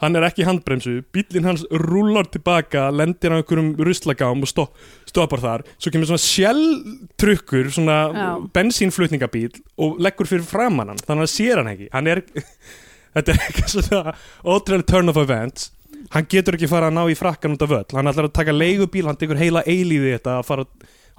hann er ekki handbremsu, bílinn hans rúlar tilbaka, lendir á einhverjum ruslagám og stopp, stoppar þar. Svo kemur svona sjálftrukkur svona
Já.
bensínflutningabíl og leggur fyrir framann hann, þannig að sér hann ekki. Hann er, þetta er eitthvað svona ótrúlega turn of events. Hann getur ekki fara að ná í frakkan út af völl. Hann ætlar að taka leigubíl, hann tekur heila eilíði þetta að fara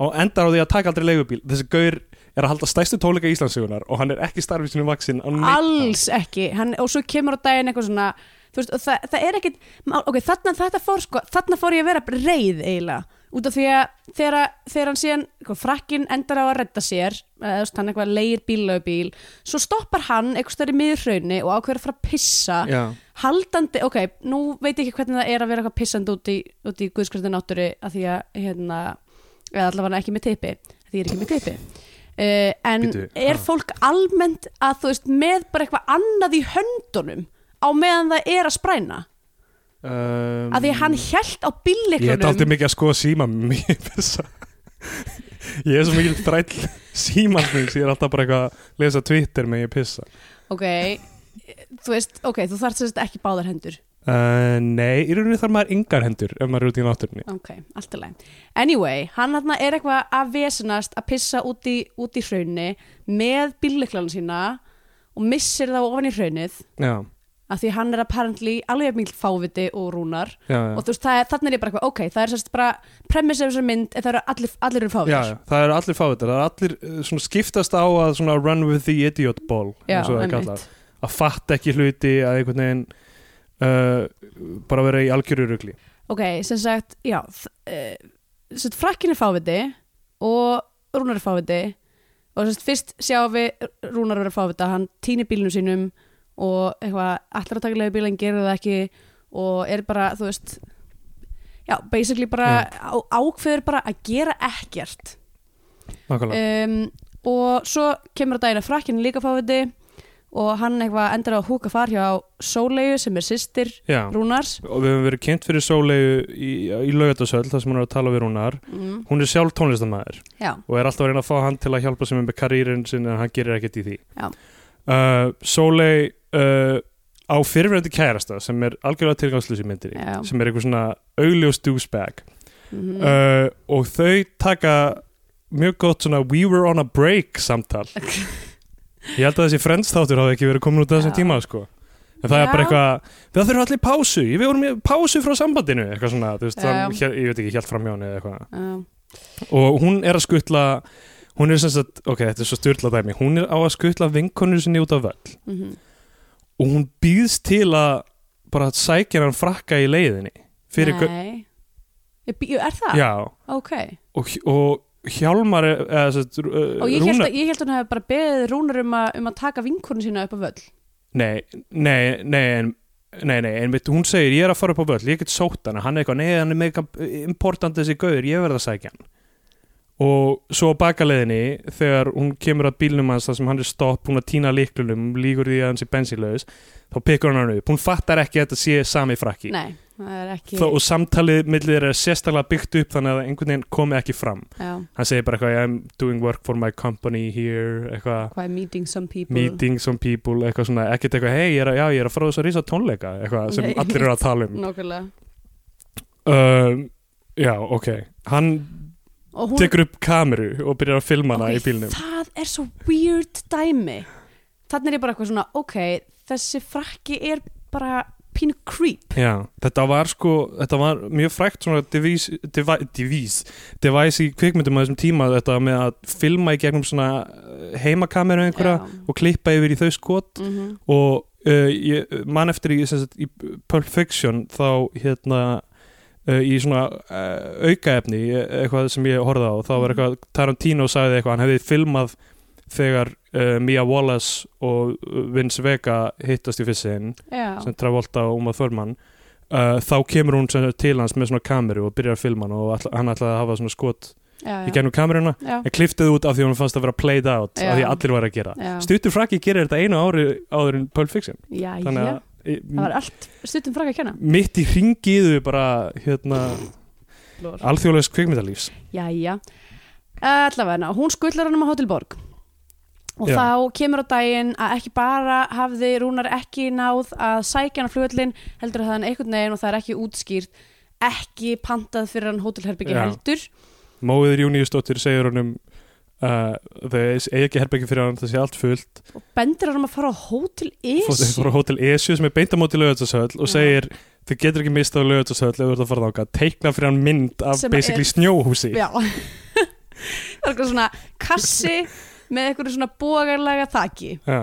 og endar á því að taka aldrei leigubíl. Þessi gaur er að halda stærstu tónleika Íslandsugunar og hann er ekki starfið sinu vaksin á neitt hátt.
alls ekki hann, og svo kemur á daginn eitthvað svona veist, það, það er ekkit ok, þarna, þetta fór, sko, þarna fór ég að vera reið eiginlega, út af því að þegar, þegar hann síðan, eitthvað, frakkin endar á að redda sér, eða, veist, hann eitthvað leigir bílaugubíl, svo stoppar hann eitthvað stærri miður hraunni og ákveður að fara að pissa
Já.
haldandi, ok, nú veit ég ekki hvernig það er að vera eitthvað pissandi út í, í guðskriftin náttúru að því að, hérna eða allavega ekki með teipi, því ég er ekki með teipi uh, en
Bíddu,
er fólk almennt að þú veist, með bara eitthvað annað í höndunum á meðan það er að spræna?
Um,
að því hann hjælt á
Ég er aldrei
bílleiklunum
mikið að skoða síma mér Ég er svo mikið þræll símansmins Ég er alltaf bara eitthvað að lesa Twitter með ég pissa.
Ok, þú veist, ok, þú þarft sérst ekki báðar hendur
uh, Nei, í rauninni þarf maður yngar hendur ef maður er út í náttúrunni.
Ok, allt í læg anyway, hann hann er eitthvað að vesenast að pissa út í, út í hraunni með bílleiklunum sína og missir það ofan í hraunið
Já,
að því hann er apparently alveg mjög fáviti og rúnar.
Já, já.
og þú veist, það er, þannig er ég bara eitthvað, ok, það er sérst bara premiss af þessar mynd, það eru allir, allir eru
Já,
fávitar.
já, það eru allir fávitar. Það eru allir uh, svona skiptast á að svona run with the idiot ball eins og það er kallað. Að fatta ekki hluti að einhvern veginn uh, bara vera í algjöru rugli.
Ok, sem sagt, já eh, sem frakkin er fáviti og rúnar er fáviti og sem sagt, fyrst sjáum við rúnar vera fávita, hann týnir bílnum sínum og eitthvað, allar að taka leiði bíl en gerir það ekki og er bara, þú veist já, basically bara á, ákveður bara að gera ekkert. Um, og svo kemur að að frakkin líka fáviti og hann eitthvað endur að húka far hjá Sólegu sem er systir
Já,
Rúnars.
Og við höfum verið kynnt fyrir Sólegu í, í laugatasöld þar sem hún er að tala við Rúnar.
Mm,
hún er sjálf tónlistamæður og er alltaf að reyna að fá hann til að hjálpa sem með karýrin sin en hann gerir ekkert í því. Uh, Sólei uh, á fyrirverandi kærasta sem er algjörlega tilgangslýs í myndinni
Já.
sem er eitthvað svona augljós douchebag.
Mhm.
uh, og þau taka mjög gott svona we were on a break samtal ég held að þessi friends þáttur hafi ekki verið komin út á þessum
Já.
tíma sko en það
Já.
er bara eitthvað, við þurfum allir pásu við vorum í pásu frá sambandinu eitthvað svona, þú veist,
Já.
hann, hér, ég veit ekki, helt fram hjá henni eða eitthvað
Já.
og hún er að skutla hún er sem sagt, ok, þetta er svo styrla dæmi hún er á að skutla vinkonur sinni út af völl
Mhm.
og hún býðst til að bara sækja hann frakka í leiðinni fyrir, gau-
Nei Ég bý- Er það?
já,
Ok
og, og Hjálmar er- eða, uh,
Og ég held, að, ég held að hún hefði bara beðið rúnar um að, um að taka vinkunum sína upp á völl.
Nei, nei, nei, en, nei, nei, en veit, hún segir ég er að fara upp á völl, ég get sótt hana. Hann er eitthvað, nei, hann er mega important þessi gauður, ég verð að sækja hann. Og svo á bakaleðinni þegar hún kemur að bílnum hans þar sem hann er stopp, hún að týna líklunum líkur því að hann sé bensínlaus þá pekkur hann hann upp, hún fattar ekki að þetta sé sami frakki.
Nei, er ekki
Þó, og samtalið millir er sérstaklega byggt upp þannig að einhvern veginn komi ekki fram.
Já,
hann segir bara eitthvað, I'm doing work for my company here, eitthvað.
Hvað meeting some people?
Meeting some people, eitthvað svona ekkert eitthvað, hei, ég ég er að fara þess að rísa tónleika eitthvað sem
Nei.
allir eru að tala um.
Nákvæmlega.
Um, já, ok. Hann
hún,
tekur upp kameru og byrjar að filma hana
Ok,
í bílnum.
það er svo weird dæmi. Þannig er ég bara eitthvað svona Ok, þessi frakki er bara pínu creep
já, þetta var sko þetta var mjög frækt svona devís devi- devís, device í kvikmyndum á þessum tíma, þetta með að filma í gegnum svona eh, heimakameru einhverja
Já.
og klippa yfir í þau skot
Mhm.
og uh, ég man eftir í, sagt, í Pulp Fiction þá hérna uh, í svona uh, aukaefni eitthvað sem ég horfði á þá var eitthvað Tarantino sagði eitthvað hann hefði filmað þegar uh, Mia Wallace og Vince Vega hittast í fyrst sinn
Já,
sem Travolta og Uma Thurman. Uh, þá kemur hún til hans með svona kameru og byrjar að filma hann og ætla, hann ætlaði að hafa svona skot
já,
í
já.
gennum kameruna en kliftið út af því hún fannst að vera played out
Já.
af því allir var að gera.
Já.
Stuttur Frakki gerir þetta einu ári áður en Pulp Fiction. Þannig að í-
Það var allt stuttum frakki að kenna.
mitt í hringiðu bara hérna, alþjóðlegs kvikmyndalífs.
Jæja Allavega, hún skullar hann um að Hótelborg og
Já.
þá kemur á daginn að ekki bara hafði Rúnar ekki náð að sækja hann á flugvöllin heldur að það hann einhvern veginn og það er ekki útskýrt ekki pantað fyrir hann hótelherbyggi
Já.
heldur
Móður Júniusdóttir segir honum uh, þau eigi ekki herbyggi fyrir hann það sé allt fullt
og bendir hann um að fara á Hótel Esi
fór á Hótel Esju sem er beintamóti lögutarsöll og
Já.
segir þau getur ekki mistað á lögutarsöll ef þú ert að fara þáka teikna fyrir hann mynd af basically
er-
snjóhúsi
Það er eitthvað svona kassi með eitthvað svona bógarlega þaki.
Já.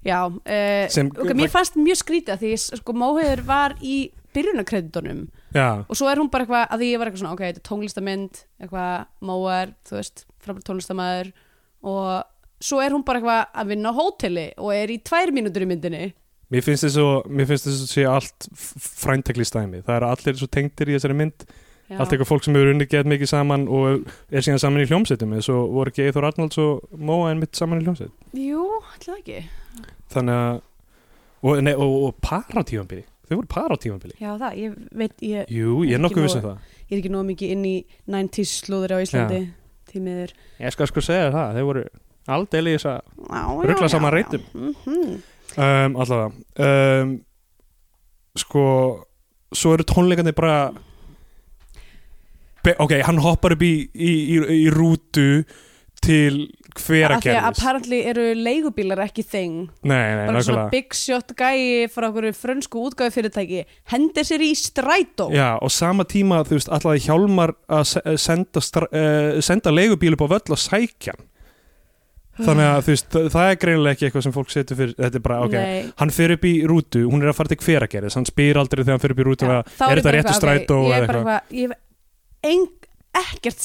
Já, uh,
Sem-
ok, mér fannst mjög skrítið að því sko Móheiður var í byrjunarkreditunum.
Já.
og svo er hún bara eitthvað að því ég var eitthvað svona ok, þetta er tónlistamynd, eitthvað Móar, þú veist, frábært tónlistamæður og svo er hún bara eitthvað að vinna á hóteli og er í tvær mínútur í myndinni.
Mér finnst þess að mér finnst þess að sé allt fræntekli stæmi það er allir svo tengdir í þessari mynd
Já.
allt eitthvað fólk sem hefur unni gett mikið saman og er síðan saman í hljómsveitum eins og voru ekki Eithor Arnalds og Móa en mitt saman í hljómsveit?
Jú, ætlaði ekki.
Þannig að og, nei, og, og paratífambili þau voru paratífambili
Já, það, ég veit, ég,
Jú, ég er nokkuð
nóg-
viss um það.
ég er ekki nóg mikið inn í 90s slúður á Íslandi tímiður
Ég skal sko segja það, þau voru aldrei í þess að Rugla saman reitum.
mm -hmm.
um, allavega um, sko svo eru tónleikandi bara ok, hann hoppar upp í, í, í, í rútu til
Af því að apparently eru leigubílar ekki þing.
Nei, nei,
bara svona big shot gæi frá okkur frönsku útgáfi fyrirtæki hendir sér í strætó.
Já, og sama tíma, þú veist, allaði Hjálmar að se- senda, uh, senda leigubíl upp á völl og sækja Þannig að þú veist, það, er greinilega ekki eitthvað sem fólk setur fyrir, þetta er bara, ok
Nei.
Hann fer upp í rútu, hún er að fara til hveragerðis hann spyr aldrei þegar hann fer upp í rútu
Já,
að, er þetta réttu strætó
ok, ég er bara
eitthvað
eng, ekkert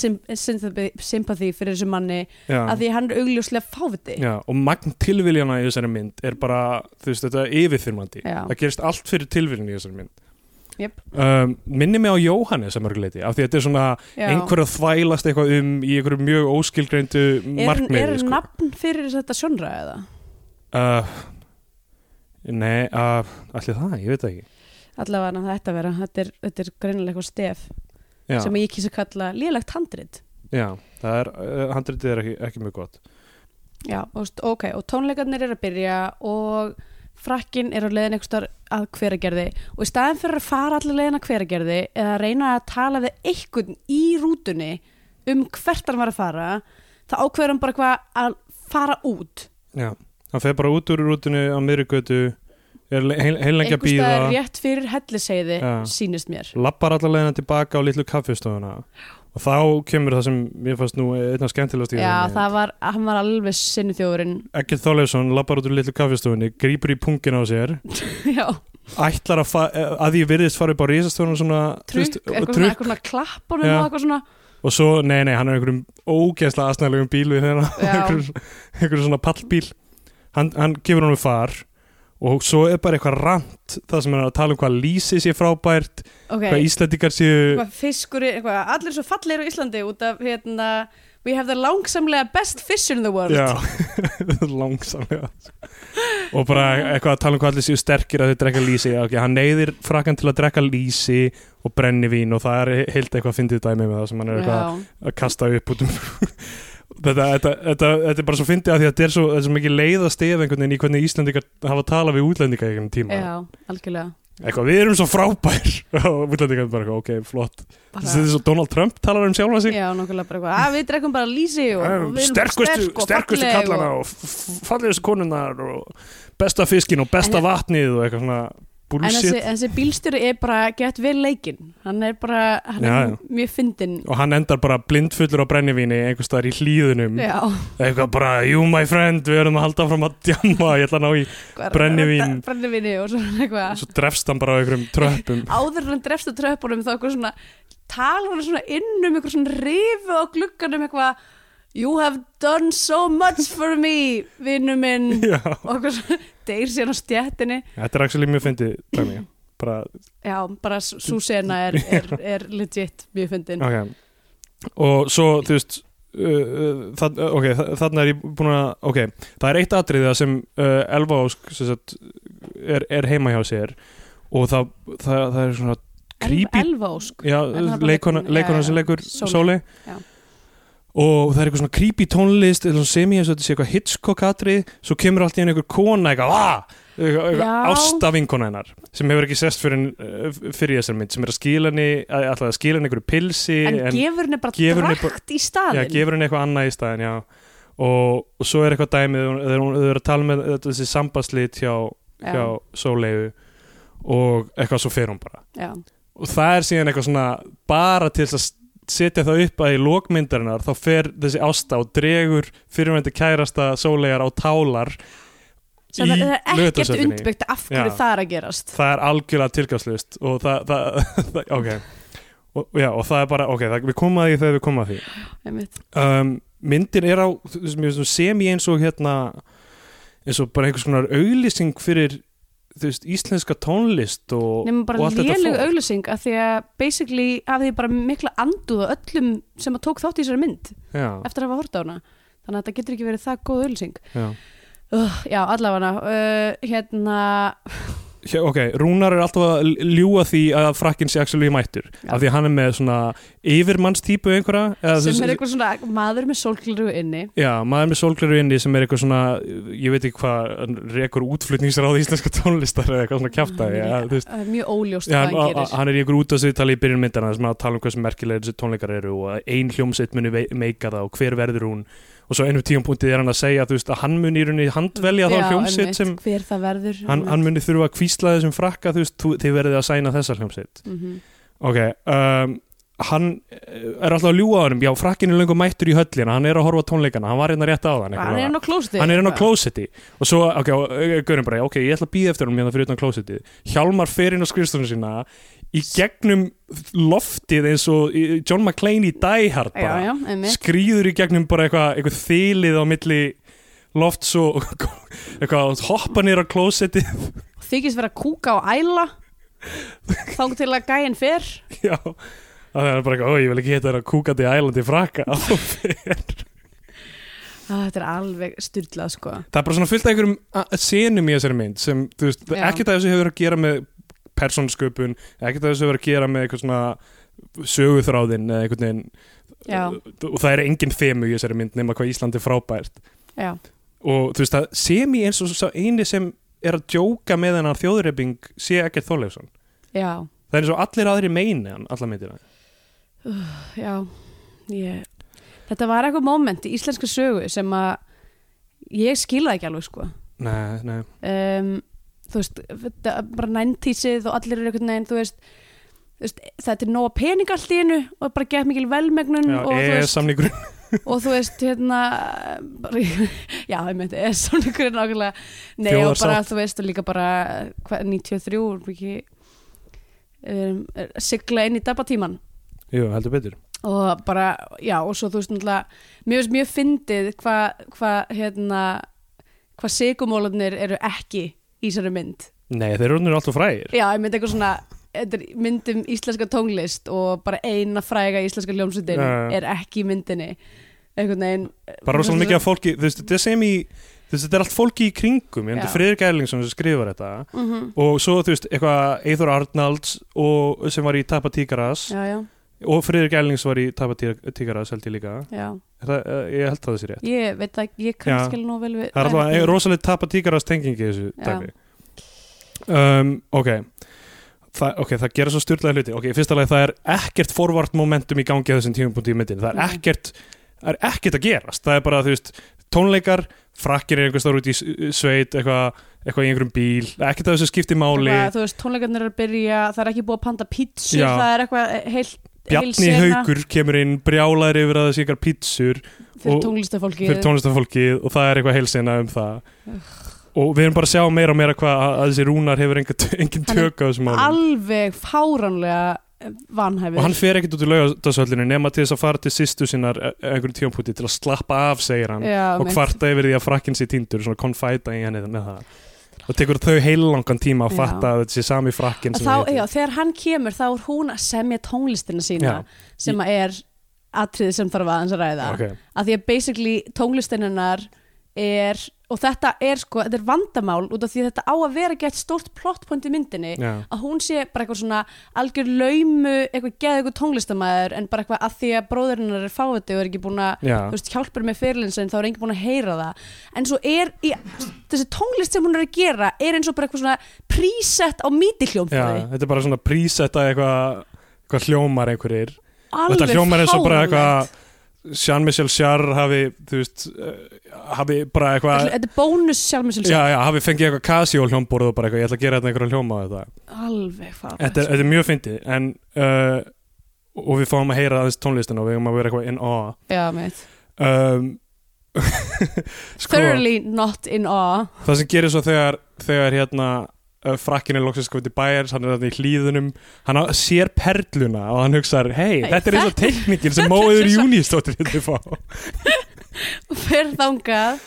sympathy fyrir þessu manni
Já.
að því hann er augljóslega fáviti
Já, og magn tilviljana í þessari mynd er bara, þú veist, þetta er yfirþyrmandi það gerist allt fyrir tilviljun í þessari mynd
Jep.
um, minni mig á Jóhannes sem mörguleiti, af því að þetta er svona
Já.
einhver að þvælast eitthvað um í einhverju mjög óskilgreindu
er,
markmiði
er
sko.
nafn fyrir þetta sjónra eða?
uh, Nei, uh, allir það, ég veit ekki
allavega það ætti að vera þetta er, er greinilega eitthvað stef
Já,
sem ég kýsa að kalla lélegt handrit.
Já það er, uh, handritið er ekki, ekki mjög gott.
Já, og, ok, og tónleikarnir er að byrja og frakkin er á leiðin einhverstar að hveragerði og í staðin fyrir að fara allir leiðin að hveragerði eða reyna að tala við einhvern í rútunni um hvert hann var að fara þá ákveður hann bara eitthvað að fara út.
Já, hann fer bara út úr rútinu á miðri götu er
einhvers staðar rétt fyrir helliseiði
Já.
sýnist mér.
Lappar allar leiðina tilbaka á litlu kaffistofuna. Og þá kemur það sem ég fannst nú einna skemmtilegast í
Já,
henni.
það var, hann var alveg sinni þjóðurinn
Ekkert Þorleifsson lappar út úr litlu kaffistofunni grýpur í pungin á sér. Ætlar að, að því virðist fara upp á risastofuna svona og
eitthvað eitthvað svona klappunum og eitthvað svona.
Og svo, nei nei, hann er einhverjum ógeðslega aðsnæðlegum bíl við þeirra einhverjum, svona pallbíl. Hann, hann gefur hann far og svo er bara eitthvað rant það sem er að tala um hvað lýsi sé frábært
Ok,
hvað Íslandingar séu
eitthvað fiskur, eitthvað, allir svo fallegir á Íslandi út af, hérna, we have the langsamlega best fish in the world.
Já, langsamlega. Og bara eitthvað að tala um hvað allir séu sterkir að þau drekka lýsi. Okay, hann neyðir frakkan til að drekka lýsi og brennivín og það er heilt eitthvað að fyndið dæmi með það sem hann er eitthvað
Já.
að kasta upp út um þetta, þetta, þetta, þetta er bara svo fyndið að því að þetta er svo, er svo mikið leið að stefa einhvern veginn í hvernig Íslandingar hafa talað við útlendinga í einhvern tíma.
Já, algjörlega.
Eitthvað, við erum svo frábær. Og útlendingar bara, eitthvað, ok, flott.
Bara,
þetta er svo Donald Trump talar um sjálfa sig.
Já, nokkulega bara eitthvað, að við drekkum bara erum
sterkustu, sterkustu kallana
og,
fallegustu konunnar og besta fiskin og besta vatnið og eitthvað svona
En þessi,
bullshit.
þessi bílstjóri er bara gett vel leikinn. Hann er bara, hann
Já,
er mjög fyndinn.
Og hann endar bara blindfullur á brennivíni einhvers staðar í hlýðunum
Já,
eitthvað bara, you my friend, við erum að halda fram að djamma, ég ætla að ná í Brennivín.
Brennivíni og svona eitthvað.
Svo drefst hann bara á einhverjum tröppum.
Áður en hann drefst á tröppunum þá eitthvað svona talar hann svona inn um eitthvað svona rifu á glugganum eitthvað You have done so much for me vinnu minn. Og deyr síðan á stjættinni
þetta er actually mjög fyndið dæmi. Bara,
Já, bara svo sena er, er, er legit mjög fyndin.
Ok. Og svo, þú veist uh, uh, það, ok, þa- þarna er ég búin að ok, það er eitt atriða sem uh, Elva Ósk sagt, er, er heima hjá sér. Og það, það, það er svona creepy
Elva ósk?
Leikona, sem leikur. Sóli
Já.
Og það er eitthvað svona creepy tónlist eða svona semi eins og þetta sé eitthvað Hitchcock atrið svo kemur allt í henni einhver kona eitthvað, eitthvað, eitthvað
Já.
ásta vinkona hennar sem hefur ekki sest fyrir, fyrir þessar mynd sem er að skila henni að, alltaf að skila henni einhverju pilsi
En, gefur henni bara
gefur
drakt í
já,
staðinn
gefur henni eitthvað annað í staðin já. og, og svo er eitthvað dæmið þegar þau eru að tala með þetta, þessi sambandslít hjá,
Já.
hjá Sólegu og eitthvað svo fer hún bara
Já,
og það er síðan eitthvað svona bara til þess að setja það upp að í lókmyndarinnar þá fer þessi ásta og dregur fyrirvændi kærasta sólegar á tálar
sem það er ekkert undbyggt af hverju
Já.
það er að gerast.
Það er algjörlega tilgangslust og það, það, ok. Og, já, og það er bara, ok, það, við komum að því þegar við komum að því. Um, myndin er á hún semi eins og hérna eins og bara einhvers konar auglýsing fyrir þú veist, íslenska tónlist og,
Nefnum
og
bara
allt þetta
léleg
fólk.
auglýsing af því að basically hafði ég bara mikla anduð á öllum sem að tók þátt í þessari mynd
já,
eftir að hafa hort á hana þannig að þetta getur ekki verið það góð auglýsing
já.
uh, Já, allavega uh, hérna
Hér, ok, Rúnar er alltaf að ljúa því að frakkin sé actually mættur. Af því að hann er með svona yfirmannstýpu einhverja
sem er eitthvað svona maður með sólgliru inni.
Já, maður með sólgleru inni sem er eitthvað svona ég veit ekki hvað, rekur útflutningsráð íslenska tónlistar eða eitthvað svona ja, þú veist.
Það er mjög óljóst hvað
hann,
gerir.
hann er í ykkur út af sig tala í byrjun myndana sem að tala um hversu merkilega þessi tónleikar eru og að ein hljómsveit muni meika það og hver verður hún og svo einu tíum punktið er hann að segja veist, að hann muni í rauninni handvelja þá
einmitt,
sem hann, hann muni þurfa að kvísla þessum frakka þú veist, þið verðið að sæna þessa hljómsveit.
Mm
ok, um, hann eh, er alltaf að ljúga á hann já, frakkin er löngu mættur í höllina, hann er að horfa tónleikana hann var hérna rétt á þann
Hann er hann á
klósetti og svo, ok, gaurin bara, ok, ég ætla að býða eftir hann hérna fyrir utan klósetti Hjálmar fer inn á skrifstofunum sína í gegnum loftið eins og John McClane í Die Hard
Já,
bara.
já, einmitt.
Skrýður í gegnum bara eitthvað eitthvað þylið á milli lofts og eitthvað hoppa nýra á klósetti
Þykist vera kúka og æla. Þá til að gæinn fer.
Já, það er bara eitthvað, ég vil ekki heta þér að kúkandi ælandi frakka. Og fer.
Ah, Þetta er alveg styrlað sko.
Það er bara svona fullt af einhverjum senum í þessari mynd sem, þú veist,
Já.
ekkert af þessu hefur að gera með persónsköpun, ekkert af þessu hefur að gera með eitthvað svona söguþráðin eða einhvern veginn
Já.
og það er engin þemu í þessari mynd nema hvað Ísland er frábært.
Já,
og þú veist að semi eins og sá eini sem er að djóka með hennar þjóðreiping sé ekkert Þorleifsson.
Já,
það er eins og allir aðri meini hann alla myndina.
Já ég, þetta var eitthvað moment í íslenska sögu sem að ég skilða ekki alveg sko.
Nei, nei,
um, þú veist, bara næntísið og allir eru einhvern veginn, þú veist, þú þetta er nóga pening allt í einu og bara gett mikil velmegnun
já,
og, þú
e
veist,
samningurinn
og þú veist, hérna bara, já, ég meinti, er samlingurinn nákvæmlega, nei og
Þjóðarsátt.
bara þú veist, og líka bara, hvað, 93 er ekki um, sigla inn í dabatíman
jú, heldur betur.
Og bara, já, og svo þú veist náttúrulega, finnst mjög fyndið hvað, hva, hérna hvað sigumólarnir eru ekki í þessari mynd.
Nei, þeir eru alltaf frægir.
Já, ég myndi eitthvað svona þetta er mynd um íslenska tónlist og bara eina fræga íslenska
já.
er ekki í myndinni. Veginn
bara rosalega mikið af fólki, þú veist, þetta er sem í þetta er allt fólki í kringum ég endur Friðrik Erlingsson sem skrifar þetta
mm -hmm.
og svo, þú veist, eitthvað Eithor Arnalds og, sem var í Tapa Tíkaras
já, já,
og Friðrik Erlings var í Tapa Tí- Tíkaras held ég líka Er það, eh, ég held það þessi rétt.
Ég veit það, ég kannski nú vel við
það er alltaf rosalega Tapa Tíkaras tengingi þessu dæmi. Um, ok. Þa, ok, það gera svo styrlaði hluti. Ok, fyrsta lagi það er ekkert forvart momentum í gangi á þessum tímapunkti í myndin það er
Nei.
ekkert, það er ekkert að gerast. Það er bara, þú veist, tónleikar frakkir er einhvers þar út í sveit eitthvað eitthva í einhverjum bíl, ekkert að þessu skipti máli.
Eitthvað, þú veist, tónleikarnir eru að byrja það er ekki búið að panta pítsu það er eitthvað heil, heil
Bjarni
sena
Haukur kemur inn brjálæður yfir að það sé eitthvað pítsur
fyrir
og-
tónlistafólki
fyrir tónlistafólkið og það er eitthvað heilsina um það. Og við erum bara að sjá meira og meira hvað að, þessi rúnar hefur engin, tök á þessum málum.
alveg fáránlega vanhæfur.
Og hann fer ekkert út í laugasöllinu nema til þess að fara til sýstu sinnar e- einhverjum tímpúti til að slappa af segir hann
Já,
og
mitt.
kvarta yfir því að frakkin sé týndur svona konfæta í henni með það og tekur þau heilangan tíma að fatta að þetta sé sami frakkin
þá, já, þegar hann kemur þá er hún að semja tónlistina sína
Já.
sem að er atriði sem þarf aðeins að ræða
Ok.
að því að basically tónlistinnar er og þetta er sko, þetta er vandamál út af því að þetta á að vera gett stórt plottpoint í myndinni
Já.
að hún sé bara eitthvað svona algjör laumu, eitthvað geða eitthvað tónlistamæður en bara eitthvað að því að bróðurinnar er fáviti og er ekki búin að
Já.
þú veist, hjálpar með fyrirlinsin þá er enginn búin að heyra það en svo er í, þessi tónlist sem hún er að gera er eins og bara eitthvað svona preset á míti
Já,
hljómfræði
þetta er bara svona prísetta eitthvað eitthvað hljómar einhverjir Jean-Michel Jarre hafi þú veist, uh, hafi bara eitthvað
þetta er bónus sjálf með
já, já, hafi fengið eitthvað Casio hljómborð og bara eitthvað, ég ætla að gera þetta einhverja hljóma á þetta.
Alveg fáránlegt
þetta er, þetta er mjög fyndið en uh, og við fáum að heyra aðeins tónlistina og við erum að vera eitthvað in awe.
Já, meit
um, sko,
thoroughly not in awe.
Það sem gerir svo þegar þegar hérna uh, frakkin er loksins komið til bæjar hann er þarna í hlýðunum hann sér perluna og hann hugsar hei,
Hey,
þetta er eins og teikningin sem móður júnistóttir þetta fá.
Og fer þangað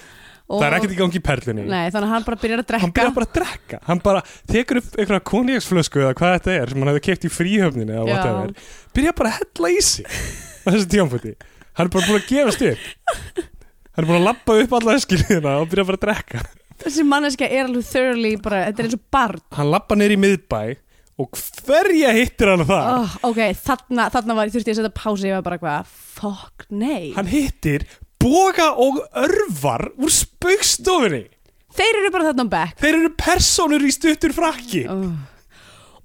og,
það er ekkert í gangi í perlunni.
Nei, þannig að hann bara byrjar að
hann
drekka
byrjar bara að drekka. Hann bara tekur upp einhverja konjaksflösku eða hvað þetta er sem hann hefði keipt í fríhöfninu eða whatever. Byrjar bara að hella í sig á þessu tíamputi hann er bara búin að gefast upp hann er búin að lappa upp alla öskilina og byrja bara að drekka
þessi manneska er alveg thoroughly bara, þetta er eins og barn.
Hann lappa neyri í miðbæ og hverja hittir hann það
oh, ok, þarna, þarna var, þurfti ég að setja pási ég var bara hvað, fuck, nei.
Hann hittir boga og örvar úr spaukstofunni
þeir eru bara þarna á back
þeir eru personur í stuttur frakki.
Oh.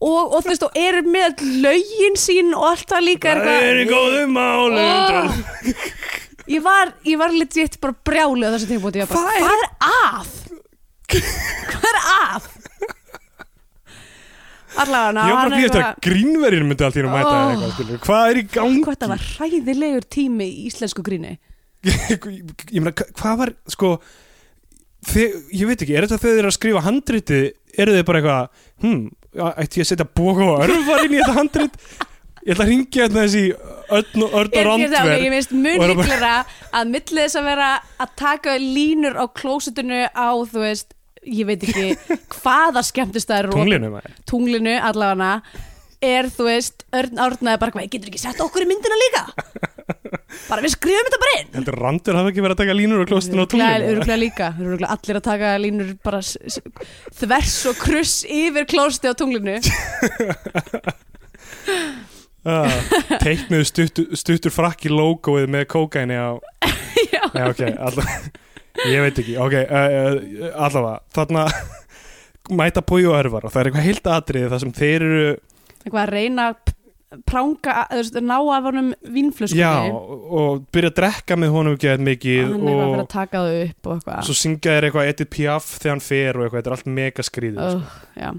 og, og þú veist, og eru með lögin sín og allt það líka
það er í
eitthvað
góðum máli
Oh. ég var, ég var legit bara brjálið á þessu
Hvað
hvað er að? Hvað er að? allavega
ég var bara að eftir að grínverðin myndi allt í einu mæta
Oh.
oh. eitthvað, skilur. hvað er í gangi
hvað þetta var hræðilegur tími í íslensku gríni
ég meina, hva- hvað var sko þið, ég veit ekki, er þetta þegar þið eru að skrifa handriti eru þið bara eitthvað hm, ætti ég að setja boga og örvar inn í þetta handrit ég ætla að ringja þetta þessi örn og, örn og
Er- er það- ok,
randver.
ég
er bara-
líklega að milli þess að vera að taka línur á klósitinu á þú veist, ég veit ekki hvaða skemmtistæður
tunglinu maður.
Tunglinu allavega. Er þú veist, Örn Árnaði bara hvað, getur ekki sett okkur í myndina líka? Bara við skrifum þetta bara inn.
Heldur randur hafa ekki verið að taka línur og klostinu á tunglinu
Öruglega líka, öruglega allir að taka línur bara þvers og kruss yfir klósti á tunglinu
teiknuðu stuttur, stuttur frakki logoið með kókaini á
Já,
Já, ok, alla, ég veit ekki Ok, uh, uh, allavega Þarna mæta bói og örvar og það er eitthvað heilt atrið það sem þeir eru
eitthvað að reyna pranga, þú veist, ná af honum vínflöskunni.
Já, og byrja að drekka með honum ekki
og
mikið
hann er að vera að taka það upp og eitthvað.
svo syngja þeir eitthvað Edith Piaf þegar hann fer og eitthvað, þetta er allt mega skrýðið uh,
já.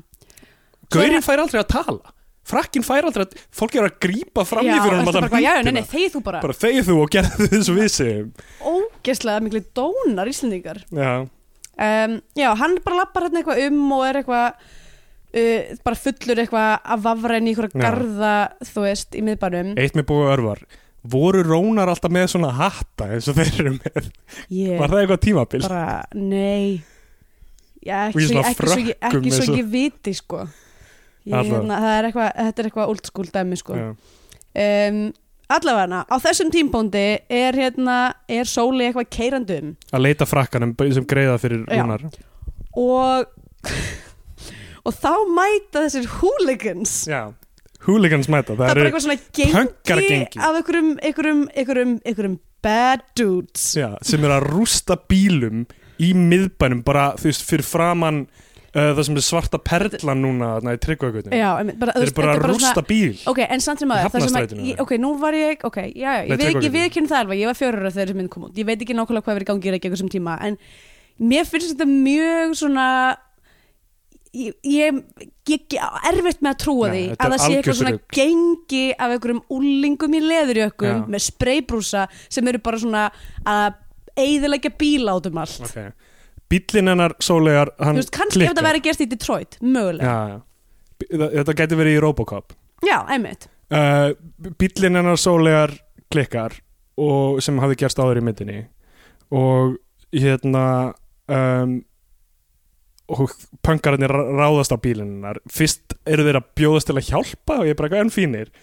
Gaurinn fær aldrei að tala Frakkin fær aldrei að, fólk er að grípa fram í fyrir að
bara, þegið þú bara,
bara þegið þú og gerðu við segjum
ógeðslega miklu dónar íslendingar.
Já,
um, já, hann bara lappar hérna eitthvað um og er eitthvað uh, bara fullur eitthvað að vafra inn í
Já.
garða þú veist, í miðbænum.
Eitt með búið örvar. Voru rónar alltaf með svona hatta eins og þeir eru með?
Ég
var það eitthvað tímabil?
bara, nei. Já, ekki, svo, ekki, svo,
frökkum
ekki svo ég viti sko ég, hérna, það er eitthvað, þetta er eitthvað old school dæmi sko. Um, allavega á þessum tímpóndi er hérna er sóli eitthvað keirandum
að leita frakkanum sem greiða fyrir
Já.
rónar
og og þá mæta þessir hooligans.
Já, hooligans mæta.
Það
það
er
eru
eitthvað svona gengi
pönkargengi.
af einhverjum, einhverjum, einhverjum, einhverjum bad dudes.
Já, sem eru að rústa bílum í miðbænum bara þú veist fyrir framann það sem er svarta perlan núna
einmitt, bara,
þeir eru bara að rústa bíl
ok, en samt sem sem að, ég- ok, nú var ég ok, já, já,
Nei,
ég veit ekki, kynum það alveg ég var fjörur þegar þessi mynd kom út, ég veit ekki nákvæmlega hvað verið í gangi í Reykjavík þessum tíma, en mér finnst þetta mjög svona ég, ég, ég erfitt með að trúa því
þetta
að
er
það sé eitthvað svona
rugl.
gengi af einhverjum úlingum í leðurjökkum
Já.
með spraybrúsa sem eru bara svona að eigðilegja bíla át um allt
okay. Bílinn hennar sólegar hann
veist, kannski ef
klikkar.
þetta væri gerst í Detroit mögulega,
já, já. Þetta gæti verið í Robocop.
Já, einmitt.
Uh, bílinn hennar sólegar klikkar og sem hafði gerst áður í myndinni. Og hérna um, og pönkararnir ráðast á bílinn hennar. Fyrst eru þeir að bjóðast til að hjálpa og ég er bara eitthvað enn fínir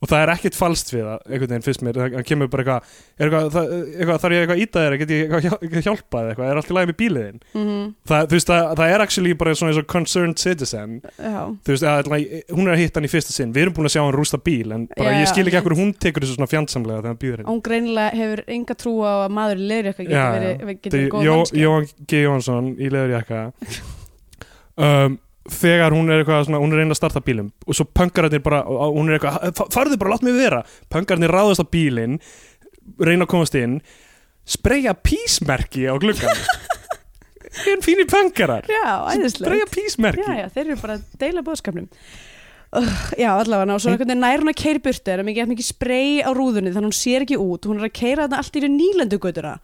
og það er ekkert falskt við það, einhvern veginn fyrst mér. Það kemur bara eitthvað, eitthvað, það, eitthvað þarf ég eitthvað að íta þér, get ég eitthvað hjá- eitthvað hjálpað eitthvað, er allt í lagi með bíliðin
mm
það, þú veist, það, það er actually bara svona eins og concerned citizen.
Já,
þú veist, að, hún er að hitta hann í fyrsta sinn. Við erum búin að sjá hann rústa bíl en bara
Já,
ég skil ekki ekkur hún tekur þessu svona fjandsamlega þegar hann býður henni
hún greinilega hefur enga trú á að maður leðurjökka
Já,
getur verið, getur
er
verið góð
Jó, Jóhann G. Jónsson í um, þegar hún er eitthvað svona, hún er að reyna að starta bílum og svo pönkararnir bara, hún er eitthvað "Fa- farðu bara, látt mig vera, pönkararnir ráðast á bílinn reyna að komast inn spreyja písmerki á gluggan er fínir
æðislega
spreyja písmerki.
Já, já, þeir eru bara að deila bóðskapnum uh, já, allavega, og svo nær hún að keira í burtu er mikið, mikið sprey á rúðunni þannig að hún sér ekki út, hún er að keira þarna allt í nýlendugötuna,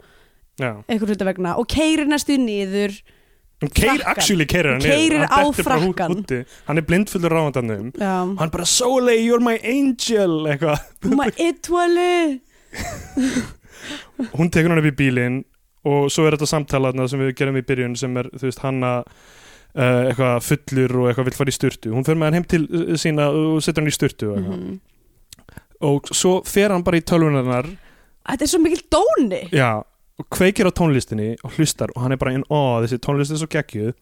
Já.
einhver hluta vegna og keirir næstu niður
hún keir, actually keirir hann niður.
á
Hann úti. hann er blindfullur ráðandannum
já,
hann bara Soleil, you're my angel eitthvað.
Var ytvali
hún tekur hann upp í bílinn og svo er þetta samtala þarna sem við gerum í byrjun sem er, þú veist, hanna uh, eitthvað fullur og eitthvað vill fara í sturtu. Hún fer með hann heim til uh, sína og setur hann í sturtu og, eitthvað.
Mhm.
og svo fer hann bara í tölvunarnar
þetta er svo mikil dóni.
Já, og kveikir á tónlistinni og hlustar og hann er bara inn, ó, þessi tónlist er svo geggjuð.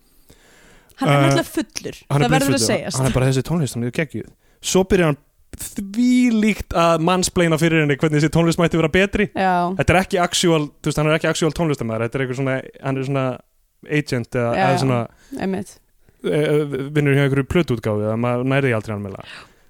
Hann er
Uh,
náttúrulega fullur, það
er
verður að segjast.
Hann er bara þessi tónlist, hann er geggjuð. Svo byrjar hann því líkt að mannsplaina fyrir henni hvernig þessi tónlist mætti vera betri.
Já,
þetta er ekki actual, þú veist, hann er ekki actual tónlistamæður þetta er eitthvað svona, hann er svona agent eða, eða svona
einmitt.
Uh, vinnur hjá einhverju plötuútgáfi að maður næri því aldrei alveg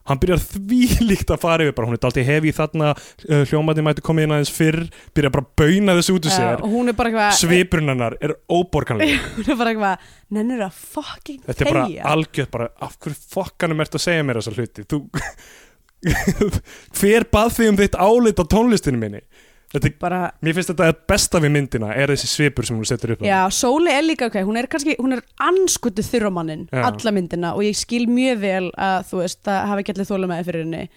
hann byrjar því líkt að fara yfir bara, hún er daldið hefi þarna uh, hljómaði mætti komið inn aðeins fyrr byrjar bara að bauna þessu út úr sér.
og hún er
óborganlega
hún er bara eitthvað, nennir að fucking
þetta er bara
þegja?
algjört bara, af hverju fokkanum ert að segja mér þessa hluti? Þú hver bað þig um þitt álit á tónlistinu minni er-
bara
mér finnst þetta að besta við myndina er þessi svipur sem hún setur upp
Já, Sóli er líka, ok, hún er kannski, hún er anskutu þurramannin, alla myndina og ég skil mjög vel að, þú veist, það hafi ekki allir þóla með fyrir henni.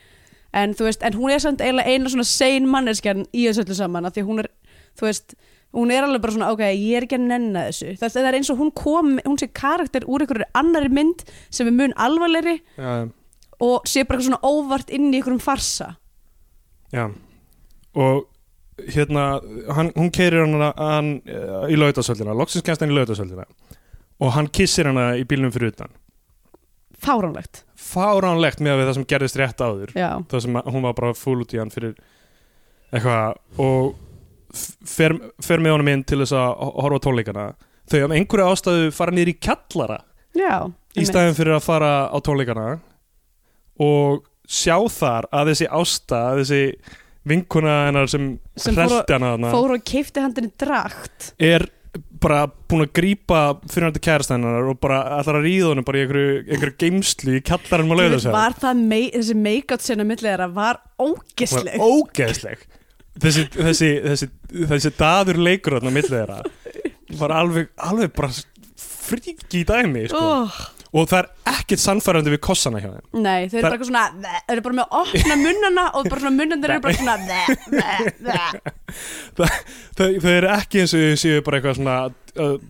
En þú veist, en hún er samt eiginlega eina svona sein manneskjan í þessu öllu saman því hún er, þú veist hún er alveg bara svona, ok, ég er ekki að nenna þessu. Það, það er eins og hún kom, hún sé karakter úr einhverju annari mynd sem er mun alvarlegri
já,
og sé bara svona óvart inn í einhverjum farsa.
Já. Og hérna hann, hún keirir hann, hann uh, í lautasöldina, loksins kemst hann í lautasöldina og hann kissir hana í bílnum fyrir utan.
Fáránlegt.
Fáránlegt með það sem gerðist rétt áður.
Já,
það sem hún var bara full út í hann fyrir eitthvað. Og fer, fer með honum inn til þess að ho- horfa tónleikana. Þau af einhverju ástæðu fara niður í kjallara.
Já,
í staðin fyrir að fara á tónleikana. Og sjá þar að þessi ásta þessi vinkuna hennar sem, hrelti hana þarna.
fór og keipti handinni drakt.
Er bara búin að grípa fyrir hann til kærastæðinar og bara ætlar að ríða honum bara í einhverju, einhverju geimslu í kallarinn og lauða sér
var það mei, þessi make-out sena milli þeirra var ógisleg
ógeðsleg. Þessi, þessi, þessi, þessi daður leikur þarna þeirra var alveg, alveg bara fríki í dæmi sko.
oh,
og það er ekkert sannfærandi við kossana hjá þeim.
Nei, þau eru bara svona þau eru bara með að opna munnana og bara svona munnandir eru bara svona
þau, eru ekki eins og þau séu bara eitthvað svona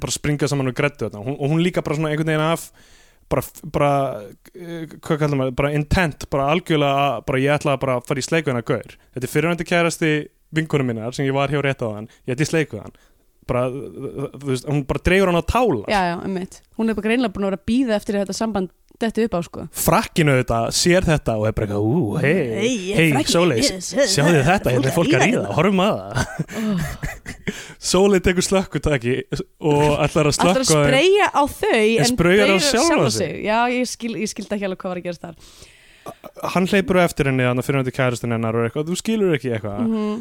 bara springa saman og grættu þetta og hún líka bara svona einhvern veginn af bara, bara hvað kallar maður, bara intent, bara algjörlega að- bara ég ætla að bara fara í sleiku hennar gaur. Þetta er fyrirvændi kærasti vinkunum minnar sem ég var hjá rétt á hann, ég ætti í sleiku hann bara, þú veist, hún bara dreifur hann á tála.
Já, já, einmitt. Hún er bara greinlega búin að vera að býða eftir að þetta samband detti upp á sko.
Frakkinu þetta, sér þetta og er bara eitthvað, ú, hei, hei, Sóleis sjáðu þetta, hérna er fólk að ríða, horfum að það. Sólei tekur slökkutaki og ætlar að
Alltaf að
slökkva þeim.
spreyja á þau
En spraugar á sjálfa sig.
Já, ég, skil, ég skildi ekki alveg hvað var að gerast þar.
Hann hleypur á eftir henni þannig fyrir hann til kærastin hennar og eitthvað, þú skilur ekki eitthvað.
Mm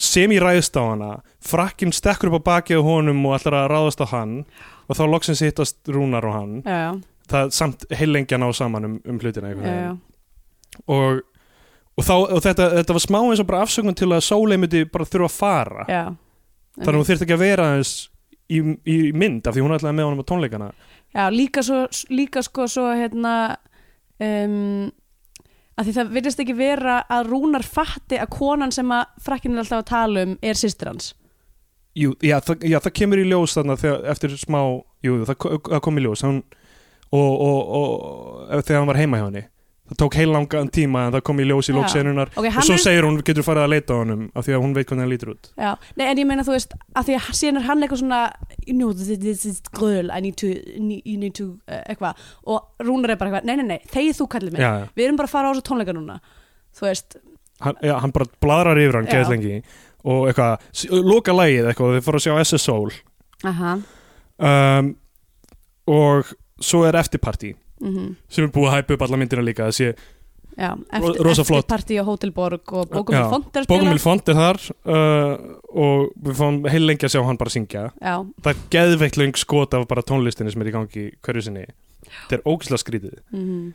sem í ræðst á hana frakkin stekkur upp á bakið á honum og ætlar að ráðast á hann og þá loksins hittast Rúnar og hann.
Já, já,
það samt heilengja ná saman um, um hlutina
já,
og, og, þá, og þetta, þetta var smá eins og bara afsökun til að Sólei myndi bara þurfa að fara.
Já.
þannig að hún þyrfti ekki að vera aðeins í, í mynd af því hún ætlaði með honum á tónleikana.
Já, líka svo, líka sko svo hérna um, að því það virðist ekki vera að Rúnar fatti að konan sem að frakkin er alltaf að tala um er systir hans.
Jú, já, það, já, það kemur í ljós þarna þegar, eftir smá, jú, það, það kom í ljós. Hún, og, og, og þegar hann var heima hjá henni það tók heil langan tíma en það kom í ljós í lóksenunar
Ok,
og
hann
svo
er,
segir hún, getur farið að leita á honum af því að hún veit hvernig hann lítur út.
Já, nei, en ég meina þú veist að því að síðan er hann eitthvað svona know, this, is girl, I need to you need to, uh, eitthvað. Og Rúnar er bara eitthvað, nei, nei, nei, þegið þú kallið mig.
Já,
við erum bara að fara á þessu tónleika núna. Þú veist,
Hann, já, hann bara bladrar yfir hann geðt lengi og eitthvað, loka lægið eitthvað og þau fóru að sjá SS Soul.
Aha.
Um, og svo er eftirparti
mm
sem er búið að hæpa upp alla myndina líka það sé
Já, eftir,
rosa flott.
eftir partí á Hótelborg og Bókum
Já,
í Font er að
Bókumil Font er þar uh, og við fáum heil lengi að sjá hann bara syngja.
Já,
það er geðveikt löng skot af bara tónlistinni sem er í gangi hverju sinni. Þetta er ógislega skrítið.
Mm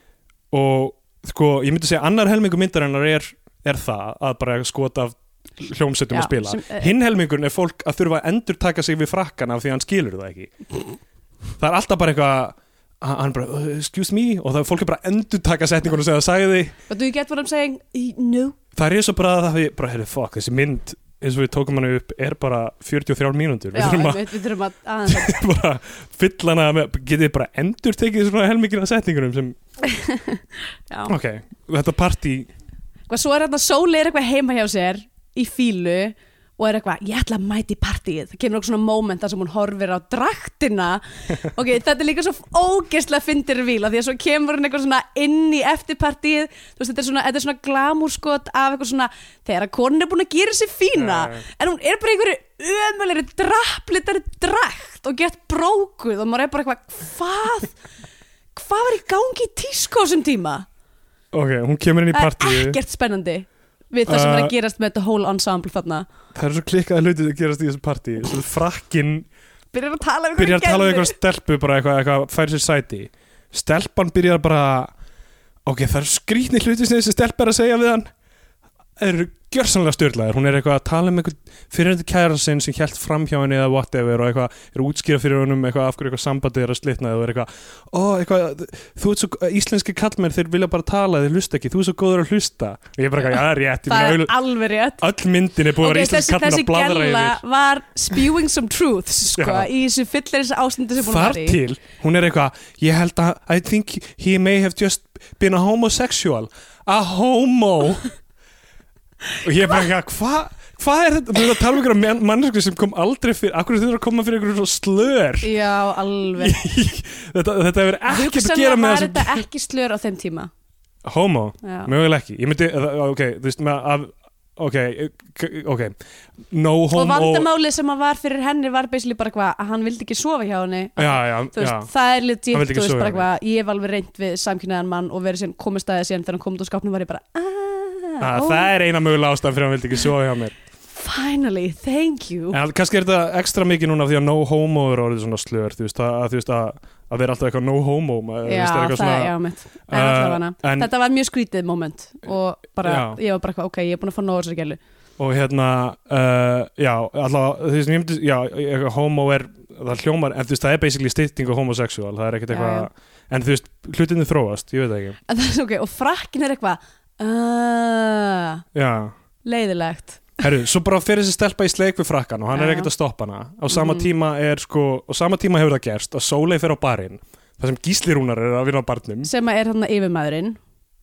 og sko, ég myndi segja annar helmingu myndarinnar er, er það að bara skot af hljómsveitum að spila.
sem, eh,
hinn helmingurinn er fólk að þurfa að endur taka sig við frakkan af því að hann skilur það ekki. Það er alltaf bara eitthvað hann hann bara, uh, excuse me? Og það er fólk er bara endur taka setningunum sem það sagði.
But do you get what I'm saying? No.
Það er svo bara að það við, bara, heyrðu, fuck, þessi mynd eins og við tókum hana upp er bara 43 mínútur. Við þurfum að
að að
bara fylla hana með, getið bara endur tekið svona helmingina setningunum sem, ok, þetta partí.
Hvað svo er þetta Sóli er eitthvað heima hjá sér í fílu og er eitthvað, ég ætla að mæti partíið. Það kemur okkur svona moment þar sem hún horfir á draktina. Ok, þetta er líka svo ógeðslega fyndir víla því að svo kemur hún eitthvað svona inn í eftirpartíið. Þú veist, þetta er svona, þetta er svona glamúrskot af eitthvað svona, þegar að konin er búin að gera sér fína,
Já.
en hún er bara einhverju ömulegri drapplitari drakt og gett brókuð og maður er bara eitthvað, hvað? Hvað var í gangi í þessum tíma?
ok, hún kemur inn í
Það er ekkert spennandi við það sem er
Uh,
að gerast með þetta whole ensemble þarna.
Það er svo klikkaði hluti að gerast í þessu partí. Svo frakkin
byrjar að tala um
byrjar að tala um eitthvað stelpu bara eitthvað, eitthvað færi sér sæti. Stelpan byrjar bara ok, það er skrýtni hluti sem þessi stelpa er að segja við hann. Það eru gjörsanlega styrlaðir hún er eitthvað að tala um eitthvað fyrirhundi kæran sinn sem hjælt fram hjá henni eða whatever og eitthvað er að útskýra fyrir honum eitthvað af hverju eitthvað sambandið er að slitna og er eitthvað, ó, eitthvað þú ert svo, íslenski kallmenn þeir vilja bara tala þeir hlusta ekki, þú ert svo góður að hlusta. Og ég er bara já, það er rétt,
það er alveg rétt.
öll myndin er búið að
Ok,
vera íslenski
þessi,
kallmenn
þessi
að bladra
gæla
yfir.
var spewing some truths sko, í þessu fyllir þessu ástandi sem búin að
þar til, hún er eitthvað og ég er bara eitthvað, hvað hvað er þetta, þú veist að tala um einhverja mannesku sem kom aldrei fyrir, akkur þau eru að koma fyrir einhverju slör?
Já, alveg.
Þetta, þetta hefur ekkert að gera með
var þetta ekki slör á þeim tíma?
Homo,
já,
mögulega ekki. Ég myndi, ok, þú veist með að ok, ok. No
og
homo
vandamáli sem að var fyrir henni var basically bara eitthvað að hann vildi ekki sofa hjá henni.
Já, já,
Þú veist,
já,
það er
ekki
þú veist, bara eitthvað ég hef alveg reynd við samkynnaðan mann og verið síðan komið staðið síðan þegar hann komið úr skápnum var ég bara
ah,
ah, oh,
það er eina mögulega ástæðan fyrir að hann vildi ekki sofa hjá mér.
Finally, thank you.
En kannski er þetta ekstra mikið núna því að no homo er orðið svona slör þú veist, að, að, að, að vera alltaf eitthvað no homo
já,
er
það,
svona,
já, mitt. En,
uh,
þetta var mjög skrítið moment og bara,
Já.
ég var bara eitthvað, ok, ég er búin að fá nóg þessari gælu.
Og hérna uh, já, alltaf, þú veist, ég myndi já, homo er, það hljómar en þú veist, það er basically stytting og homosexual það er ekkert eitthvað en þú veist, hlutinni þróast, ég veit það ekki.
En það er ok, og frakkin er eitthvað uh,
já,
leiðilegt.
Herru, svo bara fyrir þessi stelpa í sleik við frakkan og hann er
já.
ekkert að stoppa hana. Á sama
Mhm.
tíma er sko, á sama tíma hefur það gerst að Sóley fer á barinn það sem Gíslirúnar er að vinna á barnum.
Sem að er hann yfirmaðurinn.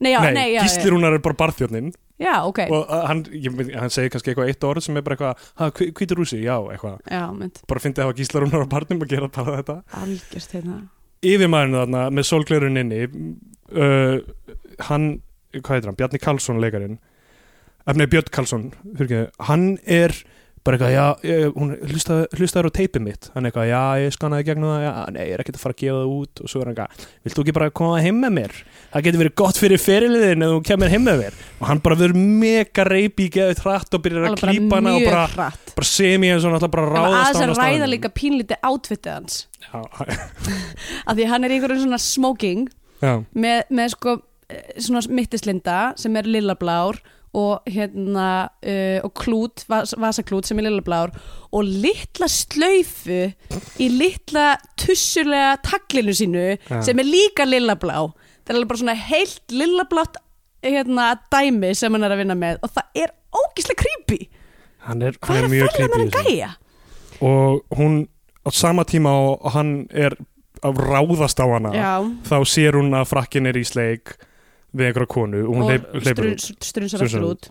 Nei, já, nei, já, já,
Gíslirúnar er bara barþjóðnin
já, ok.
Og uh, hann, ég, veit- hann segir kannski eitthvað eitt orð sem er bara eitthvað, ha, hvítur rúsi, já, eitthvað.
Já, mynd,
bara fyndi að hafa Gíslirúnar á barnum og gera bara þetta.
Algjörst hérna.
Yfirmaðurinn þarna með sólglerun inni uh, hann hvað heitir hann, Bjarni Karlsson leikarinn. Efnið Björn Karlsson hann er bara eitthvað, já, ég, hún hlustaði á teipið mitt, hann eitthvað, já, ég skannaði gegnum það, já, nei, ég er ekkert að fara að gefa það út. Og svo er hann eitthvað, vilt þú ekki bara koma heim með mér? Það getur verið gott fyrir feriliðin ef þú kemur heim með mér og hann bara verður mega reypi í geðið hratt og byrjar að klípa hana og bara,
hratt.
bara semi eins og hann ætla bara ráðast á hana
að
á
ræða líka pínlítið átfittið hans. Af því hann er einhverjum svona smoking með, með sko svona mittislinda sem er lillablár og hérna uh, og klút, vas, vasaklút sem er lillablár og litla slaufu í litla tussulega taglinu sínu
Já.
sem er líka lillablá. Það er bara svona heilt lillablátt hérna dæmi sem hann er að vinna með og það er ógislega creepy.
Hann er, hann
er
mjög creepy og hún á sama tíma og hann er að ráðast á hana
Já,
þá sér hún að frakkin er í sleik við einhverja konu og hún
og
hleyp, hleypur út.
strun- strunsar aftur
Strunsar
út.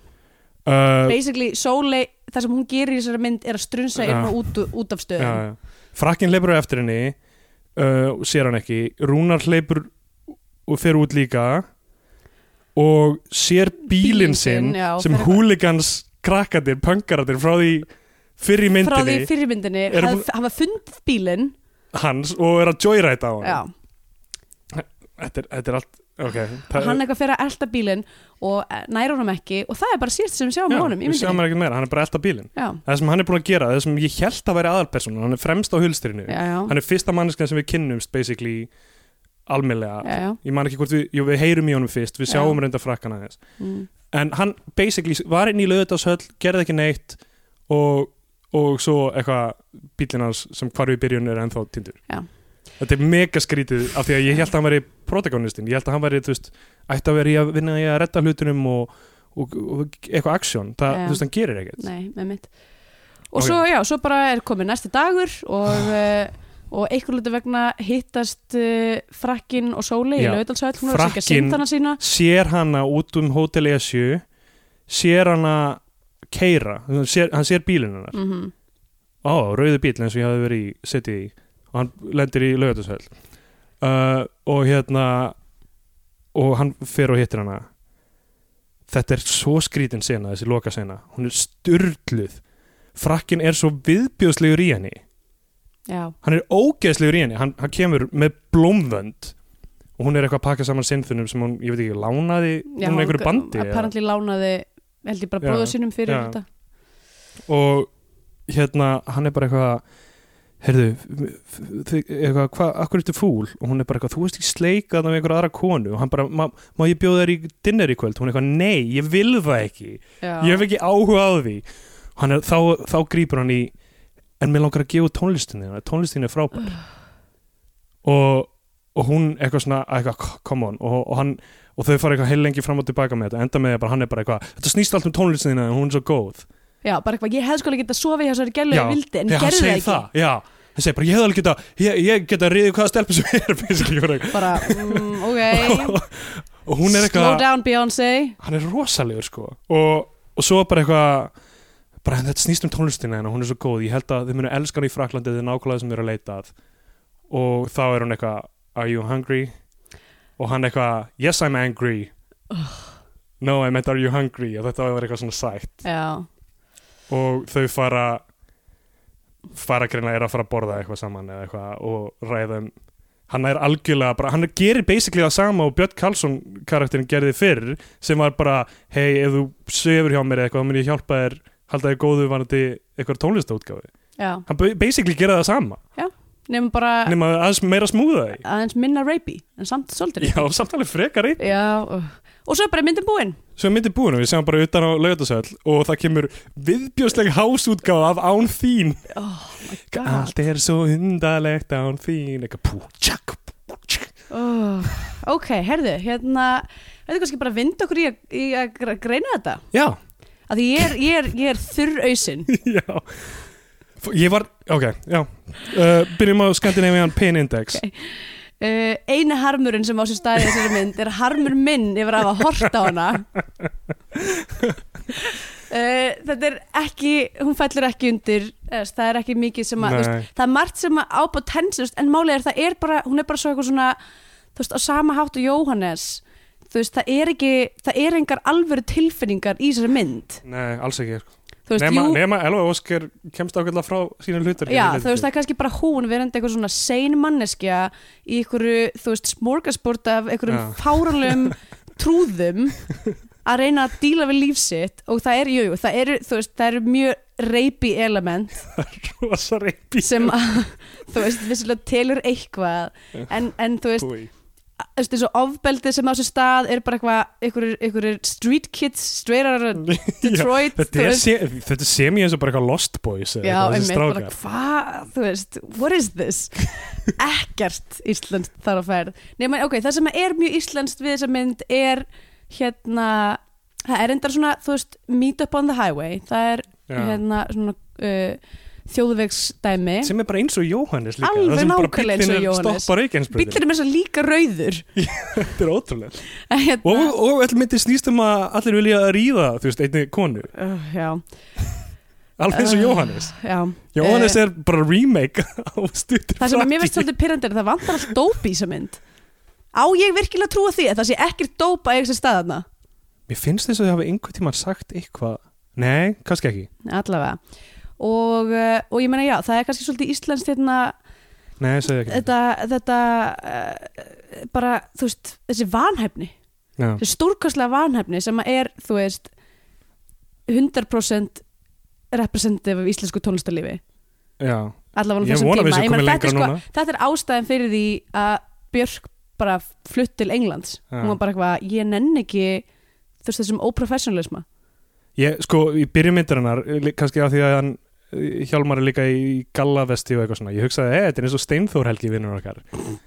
Uh,
basically Sóley, það sem hún gerir í þessari mynd er að strunsa
Já.
inn og út, út af stöðum.
Já. frakkin hleypur á eftir henni uh, sér hann ekki. Rúnar hleypur og fer út líka og sér bílinn
sinn,
sem húligans krakkatir, pöngaratir frá því fyrir í
frá því
myndinni. Eru
haf,
búin-
hafa fundið bílinn.
Hans og er að joyræta á hann
já,
þetta, er, þetta er allt okay.
hann eitthvað fyrir að elda bílinn og eh, nær honum ekki og það er bara síðast sem við sjáum
Já,
honum
við sjáum ekki meira, hann er bara elda bílinn það sem hann er búin að gera, það sem ég held að vera aðalpersonan hann er fremst á hulstrinu hann er fyrsta manneskan sem við kynnumst basically
já.
ég man ekki hvort við, jú, við heyrum í honum fyrst við sjáum
Já.
reynda frakkan aðeins
Mm.
en hann basically var inn í lögðardalshöll gerði ekki neitt og, og svo eitthvað bílinn hans sem hvar við byrjun er ennþá tindur
Já.
Þetta er mega skrítið af því að ég held að hann væri protagonistin, ég held að hann væri þú veist, ætti að vera í að vinna í að redda hlutunum og, og, og eitthvað aksjón, það,
Já.
þú veist, hann gerir ekkert.
Nei, með mitt og
Ok.
svo, já, svo bara er komið næsti dagur og uh, og einhver luti vegna hittast uh, frakkin og sóli í
Já.
lautalsvæll hún er að
Frakkinn-
syndana sína.
sér hana út um Hotel Esju sér hana keira, hann sér, hann sér bílinn hennar.
Mm
á, rauðu bíl eins og ég hafi verið í setið í og hann lendir í laugatasvæl uh, og hérna og hann fer og hittir hana. Þetta er svo skrítin sena þessi loka sena, hún er styrluð frakkin er svo viðbjóðslegur í henni.
Já,
hann er ógeðslegur í henni, hann, hann kemur með blómvönd. Og hún er eitthvað að pakka saman sinnþunum sem hún, ég veit ekki, lánaði
já
hún er einhverju bandi
apparently lánaði held ég bara
Já,
bróða sínum fyrir
já.
þetta.
Og hérna hann er bara eitthvað heyrðu, eitthvað, hvað, akkur ertu fúl? Og hún er bara eitthvað, þú veist ekki sleikað með einhver aðra konu. Og hann bara, má, má ég bjóða þér í dinner í kvöld, hún er eitthvað, nei, ég vil það ekki.
Já,
ég hef ekki áhuga á því. Er, þá, þá grípur hann í en mér langar að gefa tónlistinni tónlistinni er frábær. Og, og hún eitthvað svona, eitthvað, come on. Og, og hann, og þau fara eitthvað heil lengi fram og tilbaka með þetta, enda með því að bara, hann er bara eitthvað þetta snýst allt um tónlistinni þína, hún er svo góð
já, bara eitthvað, ég hefði sko alveg getað sofið hjá þessari gælu ég vildi, en
hann
gerði það ekki?
það, já. Hann segir bara, ég hefði alveg geta ég, ég geta riðið hvaða stelpu sem er basically, bara
mm, ok.
Og hún er
slow
eitthvað
down Beyoncé.
Hann er rosalegur sko. Og, og svo bara eitthvað bara þetta snýst um tónlistina hennar, hún er svo góð. Ég held að þið munu elska hann í Fraklandi þið er nákvæmlega sem þið eru að leita að. Og þá er hún eitthvað, are you hungry? Og hann eitthvað, yes I'm angry. No, I meant are you hungry? Og þetta var eitthvað svona sætt.
Já,
og þau fara fara greina er að fara að borða eitthvað saman eða eitthvað og ræða um hann er algjörlega bara, hann gerir basically það sama og Björn Karlsson karakterin gerði fyrr sem var bara, hei ef þú söfur hjá mér eitthvað, þá mun ég hjálpa þér halda þér góðu vanandi eitthvað tónlistaútgáfi
já.
Hann ba- basically gera það sama.
Nefnum bara
nema aðeins meira smúða því
aðeins minna rapey en samt svolítið
já, samtalið frekar einn
já uh. Og svo er bara myndin búin.
Svo er myndið búin og við segjum bara utan á laugatasöll og það kemur viðbjósleg hásútgáfa af án þín.
Oh my god.
Allt er svo undarlegt án þín eitthvað pú, tjakk, pú, tjakk.
Oh. ok, herðu, hérna þetta er kannski bara að vinda okkur í að, í að gre- greina þetta.
Já,
að því ég er, ég er, ég er þurr ausin
já. Ég var, ok, já. Uh, byrjum á Scandinavian Pain Index.
Ok. Uh, eini harmurinn sem á sér staði þessari mynd er harmur minn yfir að hafa hort á hana. Uh, þetta er ekki, hún fellur ekki undir eða, það er ekki mikið sem að veist, það er margt sem að á potential en málið er það er bara, hún er bara svo eitthvað svona þú veist, á sama hátt og Jóhannes. Þú veist, það er ekki það er engar alvöru tilfinningar í þessari mynd.
Nei, alls ekki sko.
Veist,
nema, nema Elva Óskar kemst ákveðlega frá sína hlutur
já, þú veist, það er kannski bara hún verandi eitthvað svona sein manneskja í einhverju, þú veist, smorgasport af einhverjum
Já.
fáranlegum trúðum að reyna að díla við lífsitt og það er, jú, jú, það eru, þú veist, það eru mjög reypi element
rosa reypi
sem að, þú veist, vissilega telur eitthvað. En, en þú veist,
Búi.
Eins og ofbeldið sem á sér stað er bara eitthvað, einhverjir street kids of Detroit
þetta,
þú
er se, þetta sem ég eins og bara eitthvað Lost Boys
Já,
eitthvað,
einmitt, bara hvað, þú veist, what is this? Ekkert íslenskt þar á ferð. Nefnir, ok, það sem er mjög íslenskt við þessa mynd er hérna, það er endar svona, þú veist, meet up on the highway, það er
Já.
hérna svona uh, þjóðvegsdæmi.
sem er bara eins og Jóhannes líka
Alveg nákvæmlega eins og Jóhannes. Bíllinn er þess að líka rauður.
þetta er ótrúlega
hérna,
og, og allir myndir snýst um að allir vilja að ríða þú veist, einni konu
uh,
alveg eins og
Uh,
Jóhannes
já.
Jóhannes
Eh,
er bara remake á stuttir
Það sem mér finnst svolítið pyrrandi að það vantar allt dóp í þessa mynd. Á ég virkilega trúa því að það sé ekkert dóp að sér staðarna?
mér finnst þess að þið hafa einhvern tímann sagt eitthvað nei, kannski ekki
allavega og, uh, og ég meina já, það er kannski svolítið íslenskt hérna,
nei,
þetta, þetta uh, bara, þú veist, þessi vanhæfni
Já.
þessi stórkostlega vanhæfni sem að er, þú veist 100% representative af íslensku tónlistarlífi
Já.
allavega
Ég vona
tíma
við séum
er
lengra
sko,
núna.
þetta er ástæðan fyrir því að Björk bara flutt til Englands
Já.
hún var bara eitthvað, ég nenn ekki þú veist þessum óprofessionalisma
Ég, sko, í byrjumyndarinnar kannski af því að hann eh, Hjálmar er líka í gallavesti og eitthvað svona. Ég hugsaði, hei, þetta er eins og Steinþór Helgi vinnur okkar.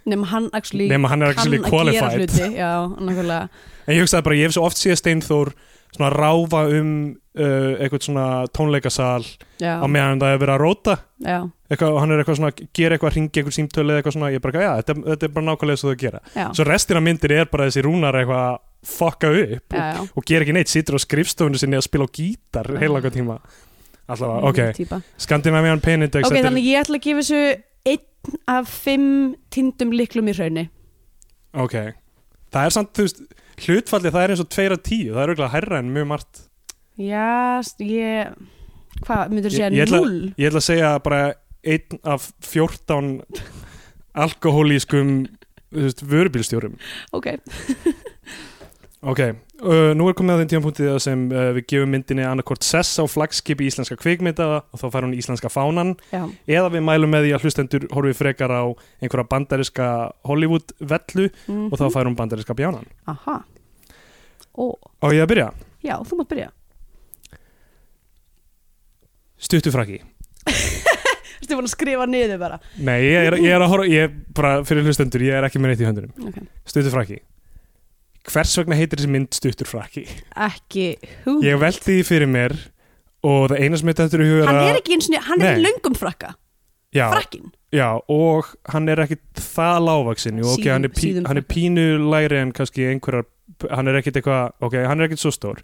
Nema hann actually
nema hann er actually qualified.
hluti. Já,
en ég hugsaði bara, ég hef svo oft séð Steinþór svona ráfa um uh, eitthvað svona tónleikasal
já,
á meðan það er verið að róta. Eitthvað, og hann er eitthvað svona, gera eitthvað ringi eitthvað símtölu eitthvað svona, ég bara, já, þetta, þetta er bara nákvæmlega svo þau gera,
já,
svo restina myndir er bara þessi rúnar eitthvað að fokka upp
já,
og, og gera ekki neitt, situr á skrifstofunni sinni að spila á gítar heila eitthvað tíma allavega, ok,
Týpa.
Scandinavian Pain Index
ok,
þetta er-
þannig ég ætla að gefa þessu einn af fimm tindum liklum í hraunni
ok, það er samt, þú veist hlutfallið það er eins og 2 af 10 það er auðvitað hærra en mjög margt.
Já, ég hvað, myndur þú
Ég-
segja
ég ætla-
null?
ég ætla að segja bara einn af 14 alkohólískum þú veist, vörubílstjórum.
Ok,
ok, uh, nú er komið að þeim tímapunktið þar sem uh, við gefum myndinni annarkort sess á flagskipi íslenska kvikmynda og þá fær hún íslenska fánan.
Já,
eða við mælum með því að hlustendur horfið frekar á einhverja bandariska Hollywood vellu
mm
og þá fær hún bandariska bjánan.
Aha. Ó,
og ég að byrja,
já, þú mátt byrja.
Stuttufraki
þú ert búin að skrifa niður bara?
Nei, ég er, ég er að horfa, ég er bara fyrir hlustendur, ég er ekki með neitt í höndunum.
Ok.
Stuttur frakki Hvers vegna heitir þessi mynd stuttur frakki?
ekki hú
Ég velti því fyrir mér og það eina sem þetta er í huga
hann er ekki eins og hann er í löngum frakka.
Já,
frakkin,
já, og hann er ekki það lágvaksin Jú, ok, hann er, pí, hann er pínu lægri en kannski einhverjar hann er ekkit eitthvað, ok, hann er ekkit svo stór.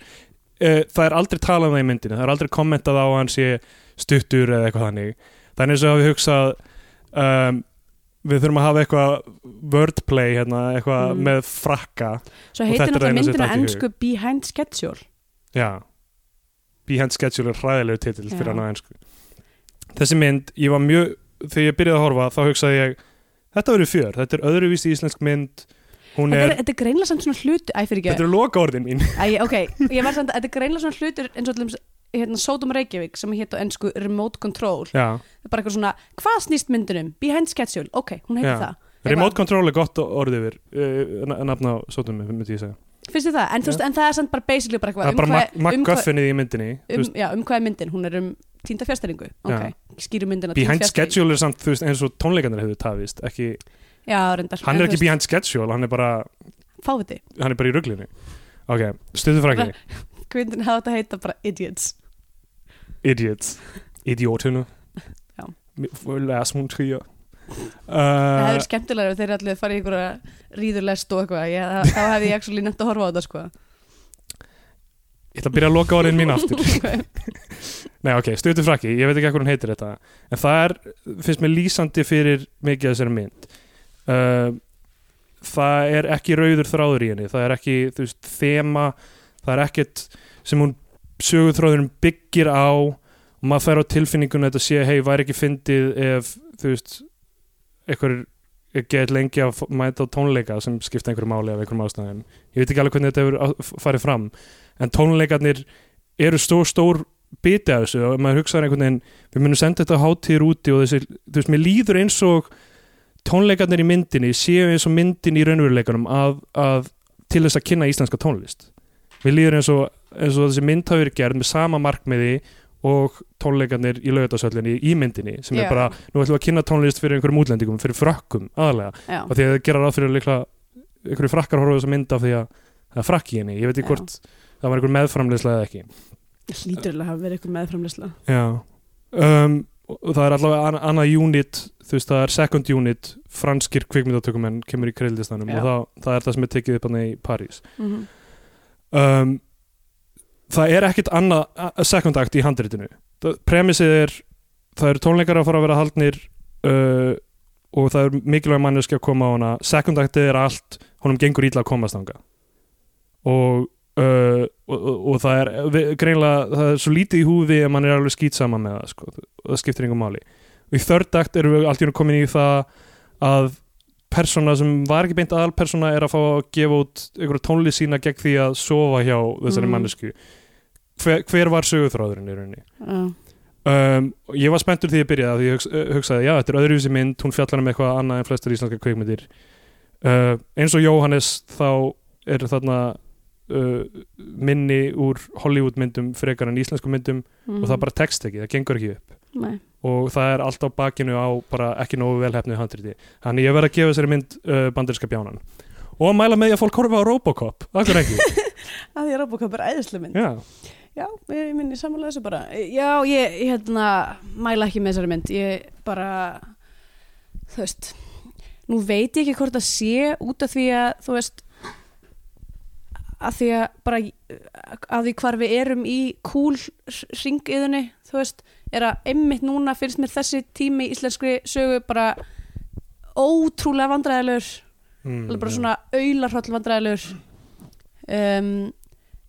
Uh, það er aldrei talað um það í myndinu það er aldrei kommentað á að hann sé stuttur eða eitthvað þannig. Eins og hafi hugsað um, við þurfum að hafa eitthvað wordplay hérna, eitthvað
Mm.
með frakka.
Svo heitir náttúrulega
eina sem
myndin á
datt í hug.
ennsku Behind Schedule.
Já. Behind Schedule er hræðilegu titill
Já.
fyrir hann á ennsku þessi mynd, ég var mjög þegar ég byrjaði að horfa, þá hugsaði ég þetta verður fjör, þetta er öðruvísi íslensk mynd.
Þetta
er,
er, þetta er greinlega samt svona fyrir
þetta eru loka orðin mín.
Æ, ok, ég var samt þetta er greinlega svona hlutur eins og hérna, Sodom Reykjavík sem hétt á ennsku Remote Control.
Já,
Það er bara eitthvað svona, hvað snýst myndunum? Behind Schedule, ok, hún heitir
Já.
það. Eitthvað.
remote control er gott orðið yfir uh, nafn á sótum, myndi ég segja.
Finnst þið það? En, þú veist, en það er samt bara basically bara
það
eitthvað
er bara
hvað- um hvað-
MacGuffinið í myndinni þú
um,
veist,
já, um hvað er myndin? Hún er um týnda fjárstæringu ok, skýrum myndina týnd
behind schedule er samt þú veist, eins og tónleikarnir hefur tafist ekki,
Já, reyndar.
Hann er ekki behind schedule hann er bara,
Fáviti,
hann er bara í ruglinu ok, stuðu frækki
kvindin hafa þetta heita bara idiots
idiots. Idiotinu
Já.
læs hún tríu
Það hefur
uh,
skemmtilega þeir allir farið í einhverja ríðurlest og eitthvað. Ég, þá, þá hefði ég actually nefnt að horfa á þetta sko.
Ég ætla að byrja að loka orðin mín aftur. Nei, ok, stuðu frækki, ég veit ekki hvað hún heitir þetta. En það er, finnst mér lýsandi fyrir mikið af þessari mynd. Uh, það er ekki rauður þráður í henni, það er ekki þú veist, þema, það er ekkert sem hún sögurþráðurinn byggir á og maður fer á tilfinningun að þetta sé, hei, væri ekki fyndið ef, þú veist einhver get lengi að mæta á tónleika sem skipta einhverju máli af einhverjum ástæðum. Ég veit ekki alveg hvernig þetta hefur f- farið fram en tónleikarnir eru stór, stór biti af þessu og maður hugsaður einhvern veginn við munum senda þetta hátíðir úti og þessi, þú veist, mér líður eins og tónleikarnir í myndinni séu eins og myndin í raunveruleikunum að, að til þess að kynna íslenska tónlist. Við líður eins og, eins og þessi mynd hafi verið gerð með sama markmiði og tónleikarnir í laugatasöllinni í myndinni sem
Já.
er bara, nú ætlum við að kynna tónlist fyrir einhverjum útlendingum, fyrir frökkum aðalega
Já,
og því að það gera ráð fyrir líkla einhverju frakkar horfa á þessa mynd af því að það er frakk í henni, ég veit ekki hvort það var einhver meðframleysla eða ekki.
Að hafa verið eitthvað meðframlisla
Já. Um, það er allavega an annað unit þú veist það er second unit franskir kvikmyndatökumenn kemur í kreildistanum
Já.
og það, það er það sem er tekið upp hann í París
mm -hmm.
um, það er ekkit annað act í handritinu. Það- premissið er það eru tónleikar að fara að vera haldnir uh, og það er mikilvæg manneski að koma á hana. Second actið er allt honum gengur ítla að komast þanga og, uh, og, og, það er við- greinlega, það er svo lítið í húfi að mann er alveg skýt saman með það sko, það skiptir engum máli. Í third act erum við allt í einu komin í það að persóna sem var ekki beint aðalpersóna er að fá að gefa út einhverja tónlist sína gegn því að sofa hjá þessari
Mm.
mannesku hver, hver var sögutráðurinn í rauninni?
Já,
um, ég var spenntur því ég byrjaði því ég hugsa, uh, hugsaði, já, þetta er öðruvísi mynd hún fjallar um eitthvað annað en flestar íslenska kveikmyndir uh, eins og Jóhannes þá er þarna uh, minni úr Hollywood myndum frekar en íslensku myndum
mm
og það bara tekst ekki, það gengur ekki upp.
Nei.
og það er allt á bakinu á bara ekki nógu velhefnið handriti. Þannig ég verð að gefa þessari mynd uh, banderska bjánan. Og að mæla með að fólk horfa á Robocop akkur ekki,
að því að Robocop er æðislega mynd.
Já,
Já, ég minni samanlega þessu bara. Já, ég, ég hérna mæla ekki með þessari mynd. Ég bara þú veist nú veit ég ekki hvort það sé út af því að þú veist að því að bara að því hvar við erum í kúl ringiðunni, þú veist er að einmitt núna finnst mér þessi tími í íslenskri sögu bara ótrúlega vandræðilegur
mm,
bara
já.
svona aularhroll vandræðilegur um,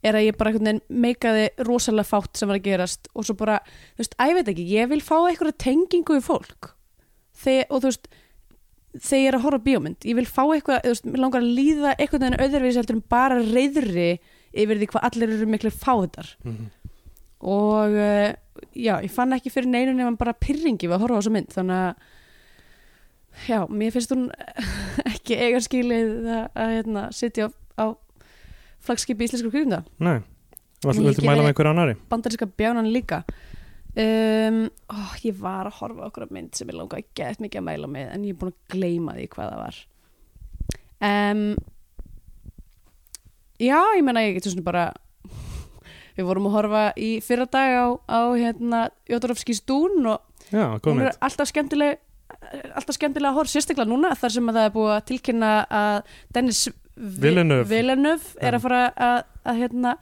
er að ég bara einhvern veginn meikaði rosalega fátt sem var að gerast og svo bara, þú veist, að ég veit ekki ég vil fá einhverja tengingu í fólk þegar, og þú veist þegar ég er að horfa bíómynd, ég vil fá eitthvað þú veist, mér langar að líða einhvern veginn öðruvísi heldur en bara reyðri yfir því hvað allir eru miklu fáðar
Mhm.
og uh, já, ég fann ekki fyrir neinu nema bara pyrringi við að horfa á þessa mynd þannig að já, mér finnst hún ekki eiga skilið að, að hérna, sitja á, á flagskipi íslensku kvíkunda
Nei, viltu mæla með einhver annari?
bandarinska bjánan líka. Um, ó, ég var að horfa á okkur mynd sem ég langaði gett mikið að mæla með en ég er búin að gleyma því hvað það var. Um, já, ég menna ég getur svona bara við vorum að horfa í fyrra dag á, á hérna, Jótarovskís dún og
Já,
hún er alltaf skemmtileg alltaf skemmtilega að horfa sérstaklega núna þar sem að það er búið að tilkynna að Dennis
Villeneuve.
Villeneuve er að fara að, að, hérna,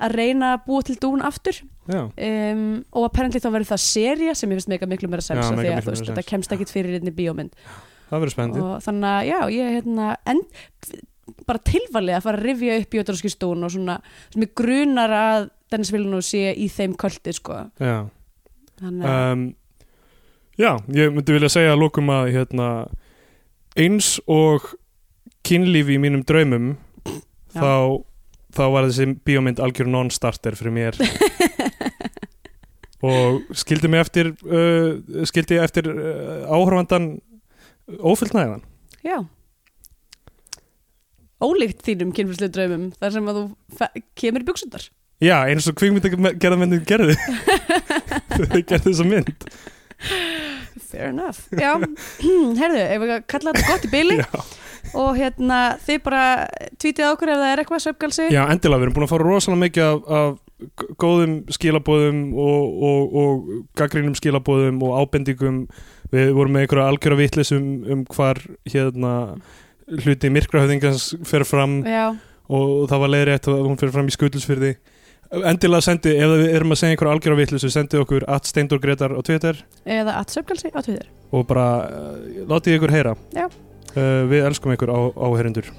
að reyna að búa til dún aftur. Um, og apparently þá verður það seria sem ég finnst mega miklu meira sens
Já,
af
mega
því að veist, þetta kemst ekkit fyrir einni bíómynd.
Það verður spennandi.
Og þannig að já, ég hérna en, bara tilvalið að fara að rifja upp Jótarovski stún og svona sem ég grunar að Dennis Villeneuve sé í þeim kvöldi sko.
Já,
þannig
um, já ég myndi vilja segja að lókum að hérna, eins og kynlífi í mínum draumum
Já.
þá, þá var þessi bíómynd algjör non-starter fyrir mér. Og skildi mig eftir uh, skildi ég eftir uh, áhörfandan ófullnæðan
já. Ólíkt þínum kynfyrslu draumum þar sem að þú kemur í buksundar
Já, eins og kvikmyndagerðamyndin gerði. Þau gerði þessa mynd.
Fair enough. Já, herðu, ef við kalla þetta gott í byli
Já,
og hérna þið bara tvítið á okkur ef það er eitthvað söfgalsi
Já endilega, við erum búin að fara rosalega mikið af, af góðum skilabóðum og, og, og gaggrínum skilabóðum og ábendingum. Við vorum með einhverja algjöra vitlis um, um hvar hérna hluti myrkrahöfðingans fer fram.
Já,
og það var leiðrétt að hún fer fram í skuldusfyrði endilega sendi, ef við erum að segja einhverja algjöra vitlis sendið okkur at Steindor Gretar á Twitter.
Eða að söfgalsi á Twitter.
Og bara uh, látið ykkur heyra.
Já.
Uh, við elskum ykkur á, áherindur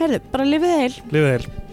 herðu, bara lifið heil.
Lifið heil